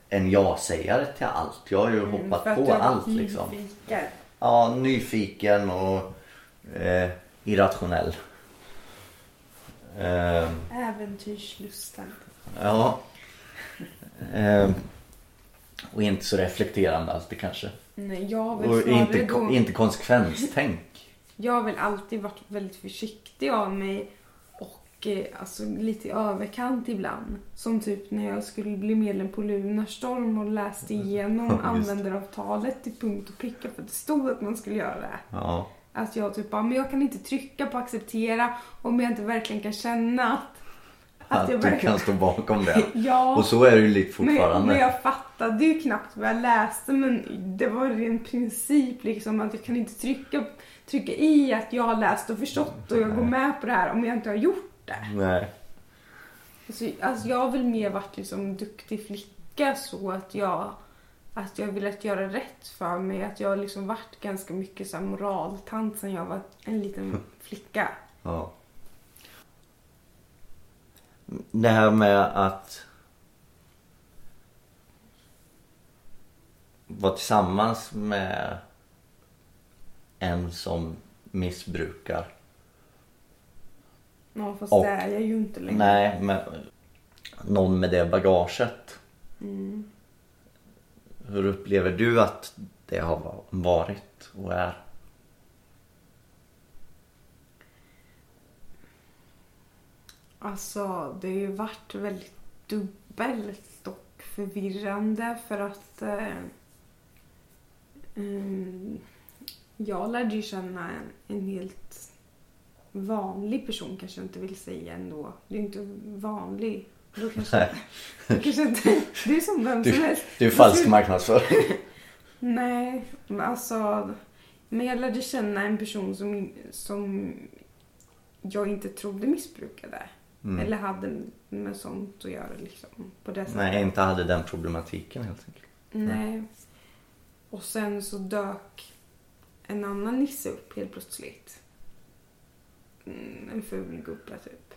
en ja-sägare till allt. Jag har ju Mm, hoppat på allt varit liksom. nyfiken. Ja, nyfiken och eh, irrationell. Eh, Äventyrslusten. ja. Eh, och inte så reflekterande alltid kanske. Nej, jag väl Och inte, då... inte konsekvenstänk. Jag har väl alltid varit väldigt försiktig av mig och eh, alltså lite i överkant ibland. Som typ när jag skulle bli medlem på Lunarstorm och läste igenom Ja, användaravtalet till punkt och pricka för att det stod att man skulle göra det. Ja. Att jag typ bara, men jag kan inte trycka på acceptera om jag inte verkligen kan känna att, Att, jag du kan stå bakom det. Ja. Och så är det ju lite Men, fortfarande. men jag fattade ju knappt vad jag läste men det var en princip liksom att jag kan inte trycka, trycka i att jag har läst och förstått och jag går med på det här om jag inte har gjort det. Nej. Alltså, alltså jag har väl mer varit liksom duktig flicka så att jag att jag velat göra rätt för mig. Att jag har liksom varit ganska mycket så moraltant sen jag var en liten flicka. Ja. Det här med att vara tillsammans med en som missbrukar. Ja, fast Och- det är jag ju inte längre. Nej, men någon med det bagaget. Mm. Hur upplever du att det har varit och är? Alltså, det har ju varit väldigt dubbelt och förvirrande för att eh, mm, jag lärde ju känna en, en helt vanlig person kanske jag inte vill säga ändå. Det är ju inte vanlig. Då kanske, Nej. då kanske inte, det är som vem som Du, helst. du är falsk marknadsföring. Nej, alltså. Men jag lärde känna en person som, som jag inte trodde missbrukade. Mm. Eller hade med sånt att göra liksom. På det sättet. Nej, inte hade den problematiken helt enkelt. Nej. Och sen så dök en annan nisse upp helt plötsligt. Mm, en ful gubbe typ.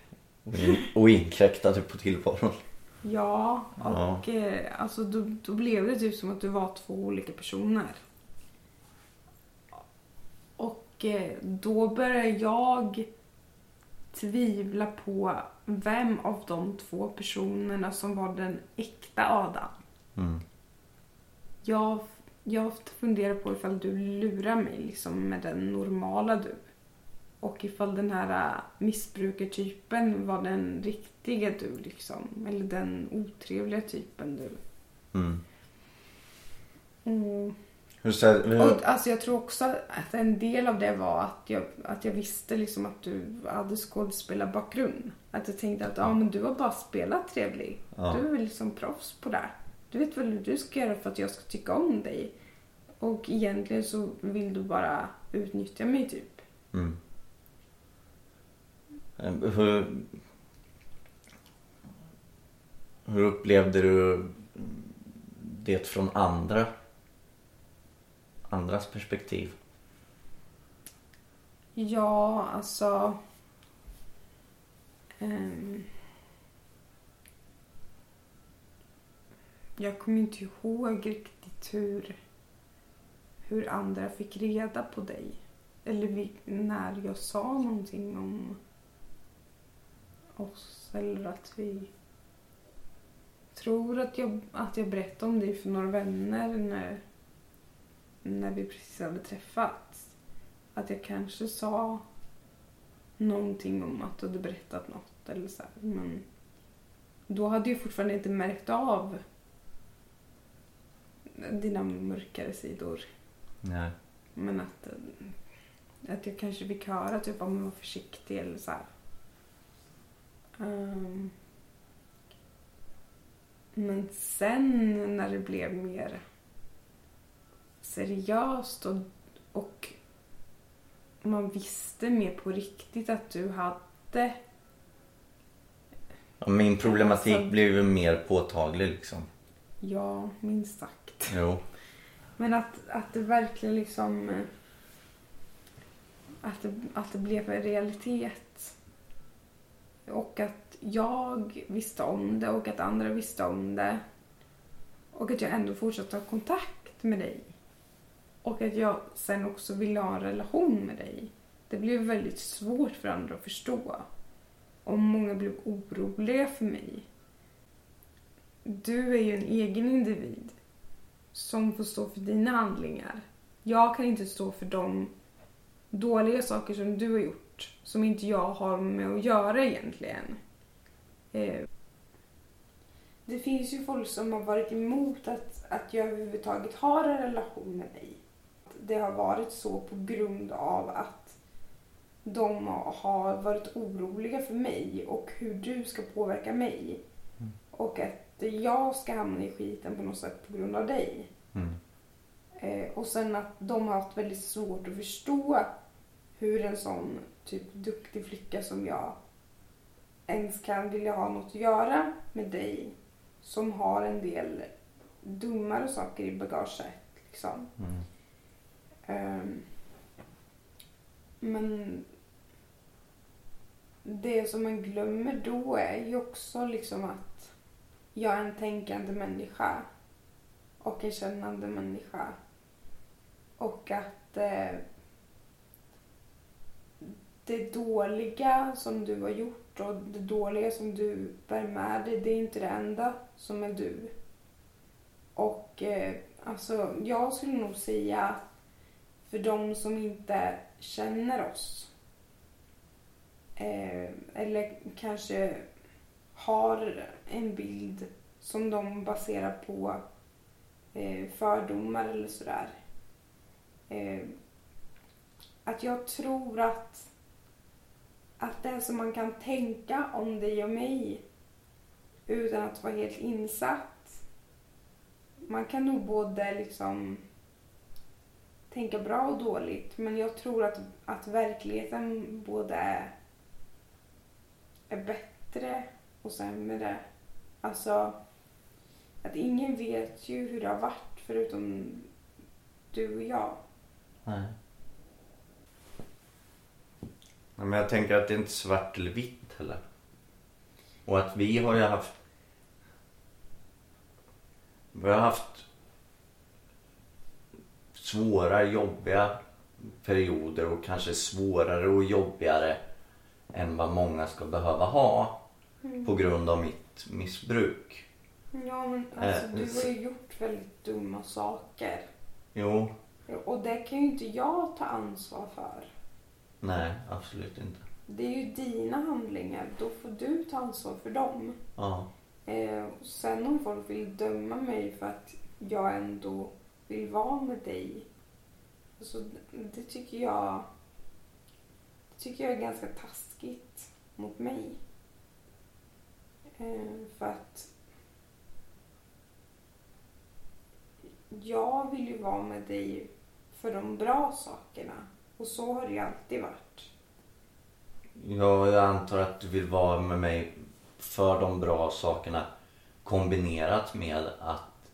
Och, in, och inkräktade på tillvaron. Ja, Ja. och eh, alltså då, då blev det typ som att det var två olika personer. Och eh, då började jag tvivla på vem av de två personerna som var den äkta Adam. Mm. Jag, jag funderar på ifall du lurar mig liksom med den normala du. Och ifall den här äh, missbrukartypen var den riktiga du liksom. Eller den otrevliga typen du. Mm. Mm. Hur, Och alltså jag tror också att en del av det var att jag, att jag visste liksom att du hade skådespelarbakgrund. Att jag tänkte att ja, men du har bara spelat trevlig. Ja. Du är liksom proffs på det. Du vet väl hur du ska göra för att jag ska tycka om dig. Och egentligen så vill du bara utnyttja mig typ. Mm. Eh, hur, hur upplevde du det från andra? Andras perspektiv? Ja, alltså... Um, jag kommer inte ihåg riktigt hur, hur andra fick reda på dig. Eller vi, när jag sa någonting om oss eller att vi tror att jag, att jag berättade om dig för några vänner när, när vi precis hade träffats. Att jag kanske sa någonting om att du hade berättat något eller så här. Men då hade jag fortfarande inte märkt av dina mörkare sidor. Nej. Men att, att jag kanske fick höra typ om man var försiktig eller så här. Ehm. men sen när det blev mer seriöst och, och man visste mer på riktigt att du hade Ja, min problematik Alltså- blev ju mer påtaglig liksom. Ja, minst sagt. Jo. Men att, att det verkligen liksom... Att det, att det blev en realitet. Och att jag visste om det och att andra visste om det. Och att jag ändå fortsatte ha kontakt med dig. Och att jag sen också ville ha en relation med dig. Det blev väldigt svårt för andra att förstå. Och många blev oroliga för mig. Du är ju en egen individ som får stå för dina handlingar. Jag kan inte stå för de dåliga saker som du har gjort som inte jag har med att göra egentligen. Eh, Det finns ju folk som har varit emot att, att jag överhuvudtaget har en relation med dig. Det har varit så på grund av att de har varit oroliga för mig och hur du ska påverka mig. Och att jag ska hamna i skiten på något sätt på grund av dig. Mm. Eh, och sen att de har haft väldigt svårt att förstå hur en sån typ duktig flicka som jag ens kan vilja ha något att göra med dig som har en del dummare saker i bagaget. Liksom. Mm. Ehm, men det som man glömmer då är ju också liksom att jag är en tänkande människa och en kännande människa. Och att eh, det dåliga som du har gjort och det dåliga som du bär med dig, det är inte det enda som är du. Och eh, alltså, jag skulle nog säga att för de som inte känner oss eh, eller kanske har en bild som de baserar på eh, fördomar eller sådär. Eh, att jag tror att, att det som man kan tänka om dig och mig utan att vara helt insatt. Man kan nog både liksom tänka bra och dåligt men jag tror att, att verkligheten både är, är bättre och sämre. Alltså att ingen vet ju hur det har varit förutom du och jag. Nej. Men jag tänker att det är inte svart eller vitt heller. Och att vi har ju haft... Vi har haft svåra, jobbiga perioder och kanske svårare och jobbigare än vad många ska behöva ha på grund av mitt missbruk. Ja men alltså Eh, du har ju gjort väldigt dumma saker. Jo, Och det kan ju inte jag ta ansvar för. Nej absolut inte. Det är ju dina handlingar. Då får du ta ansvar för dem. Ja, Eh, sen om folk vill döma mig för att jag ändå vill vara med dig. Alltså, det tycker jag det tycker jag är ganska taskigt mot mig. Eh, för att jag vill ju vara med dig för de bra sakerna. Och så har det ju alltid varit. Ja, jag antar att du vill vara med mig för de bra sakerna kombinerat med att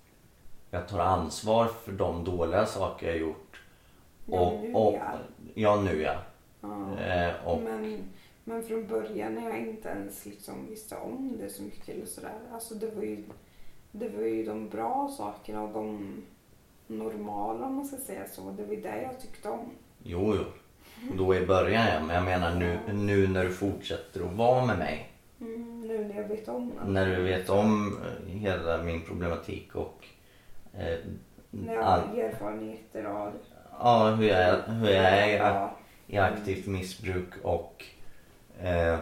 jag tar ansvar för de dåliga saker jag gjort. Ja, nu och, ja. ja, nu ja. Ja. Eh, och, Men, men från början när jag inte ens liksom visste om det så mycket eller sådär. Alltså det var ju, det var ju de bra sakerna och de normala om man ska säga så. Det var ju det jag tyckte om. Jo, jo. Då i början ja. Men jag menar nu, nu när du fortsätter att vara med mig. Mm, nu när jag vet om det. När du vet om eh, hela min problematik och eh, När jag har erfarenheter av ja, hur jag, hur jag är i, Ja. i aktivt missbruk och eh,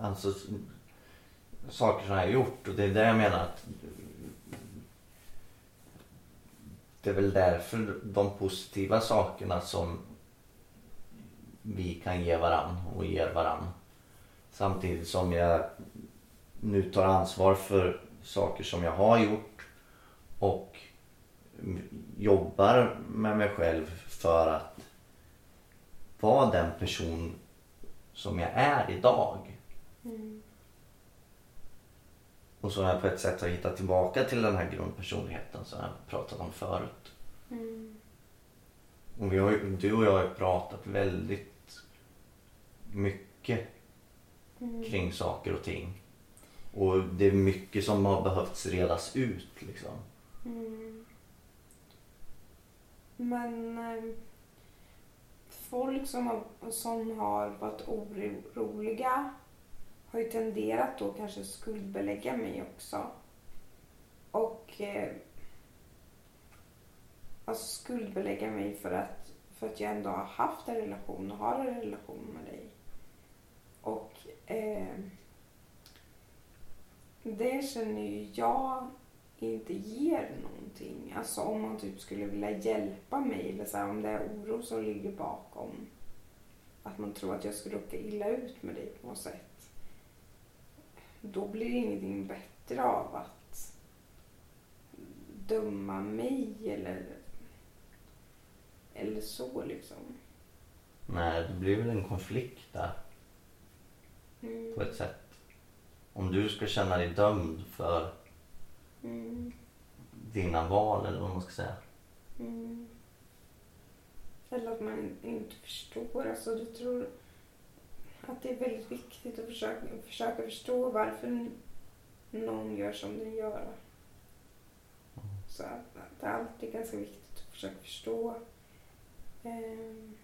alltså saker som jag har gjort och det är det jag menar att det är väl därför de positiva sakerna som vi kan ge varann och ger varann. Samtidigt som jag nu tar ansvar för saker som jag har gjort och jobbar med mig själv för att vara den person som jag är idag. Mm. Och så har jag på ett sätt hittat tillbaka till den här grundpersonligheten som jag pratat om förut. Mm. Och vi har, du och jag har pratat väldigt mycket Mm. kring saker och ting. Och det är mycket som har behövts redas ut liksom. Mm. Men eh, folk som har, som har varit oroliga har ju tenderat då kanske skuldbelägga mig också. Och eh, alltså skuldbelägga mig för att, för att jag ändå har haft en relation och har en relation med dig. Och eh, det känner ju jag inte ger någonting. Alltså om man typ skulle vilja hjälpa mig eller så här, om det är oro som ligger bakom. Att man tror att jag skulle råka illa ut med dig på något sätt. Då blir det ingenting bättre av att döma mig eller, eller så liksom. Nej, det blir väl en konflikt där Mm. på ett sätt. Om du ska känna dig dömd för Mm. dina val eller vad man ska säga. Mm. Eller att man inte förstår. Alltså, du tror att det är väldigt viktigt att försöka, försöka förstå varför någon gör som den gör. Så att, att det är ganska viktigt att försöka förstå. Ehm.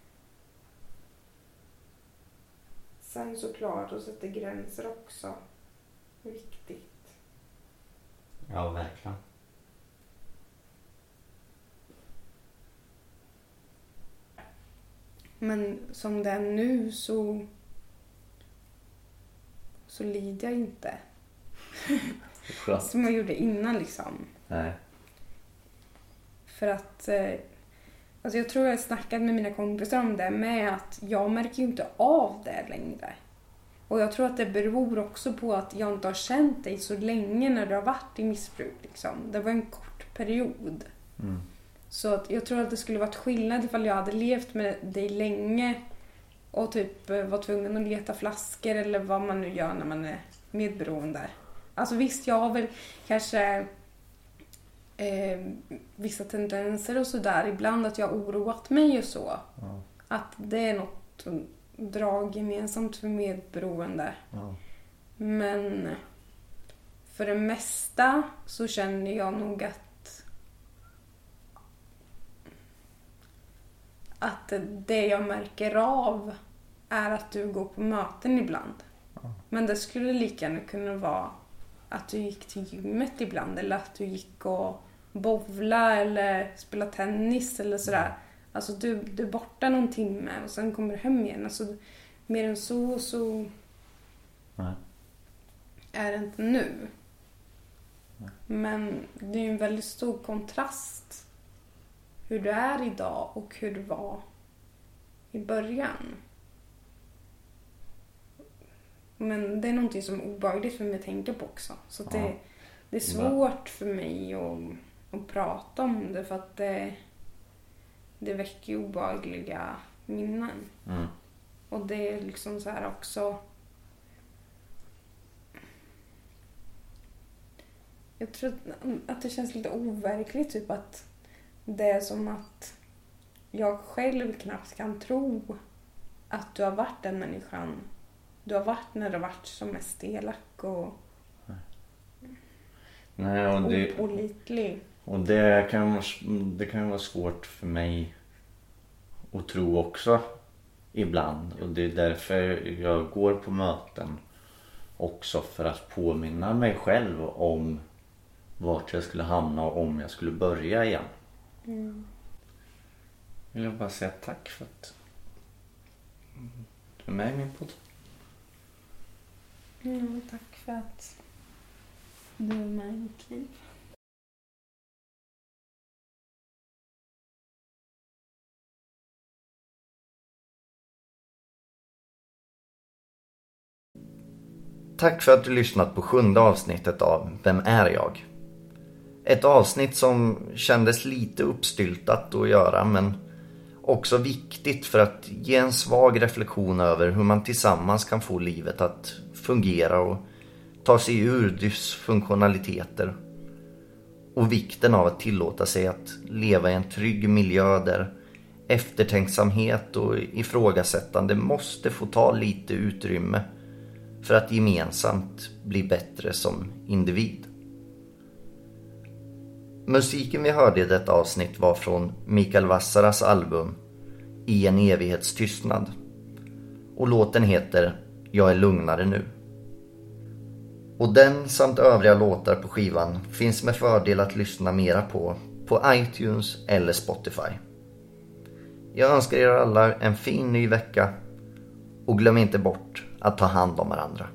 Sen såklart att sätta gränser också. Viktigt. Ja, verkligen. Men som det är nu så, så lider jag inte. Skönt. Som jag gjorde innan liksom. Nej. För att eh, alltså jag tror jag har snackat med mina kompisar om det med att jag märker ju inte av det längre. Och jag tror att det beror också på att jag inte har känt dig så länge när du har varit i missbruk. Liksom. Det var en kort period. Mm. Så att jag tror att det skulle varit skillnad ifall jag hade levt med dig länge och typ eh, var tvungen att leta flaskor eller vad man nu gör när man är medberoende. Alltså visst, jag har väl kanske eh, vissa tendenser och sådär. Ibland att jag oroat mig och så. Ja. Att det är något drag gemensamt för medberoende. Ja. Men för det mesta så känner jag nog att att det jag märker av är att du går på möten ibland. Men det skulle lika gärna kunna vara att du gick till gymmet ibland eller att du gick och bowla eller spela tennis eller sådär. Alltså du, du är borta någon timme och sen kommer du hem igen. Alltså, mer än så så Nej. är det inte nu. Men det är ju en väldigt stor kontrast hur du är idag och hur du var i början. Men det är någonting som är obehagligt för mig att tänka på också. Så det, Ja. det är svårt för mig att, att prata om det för att det, det väcker ju obehagliga minnen. Mm. Och det är liksom så här också... Jag tror att, att det känns lite overkligt, typ att det är som att jag själv knappt kan tro att du har varit den människan du har varit när du har varit som mest elak och... Nej, och det, Opålitlig. och det kan vara, det kan vara svårt för mig att tro också ibland. Och det är därför jag går på möten också för att påminna mig själv om vart jag skulle hamna om jag skulle börja igen. Vill jag bara säga tack för att du är med i min podd. Mm, tack för att du är med i mitt liv. Tack för att du lyssnat på sjunde avsnittet av Vem är jag? Ett avsnitt som kändes lite uppstyltat att göra men också viktigt för att ge en svag reflektion över hur man tillsammans kan få livet att fungera och ta sig ur dysfunktionaliteter. Och vikten av att tillåta sig att leva i en trygg miljö där eftertänksamhet och ifrågasättande måste få ta lite utrymme för att gemensamt bli bättre som individ. Musiken vi hörde i detta avsnitt var från Mikael Vassaras album I en evighetstystnad. Och låten heter Jag är lugnare nu. Och den samt övriga låtar på skivan finns med fördel att lyssna mera på på iTunes eller Spotify. Jag önskar er alla en fin ny vecka och glöm inte bort att ta hand om varandra.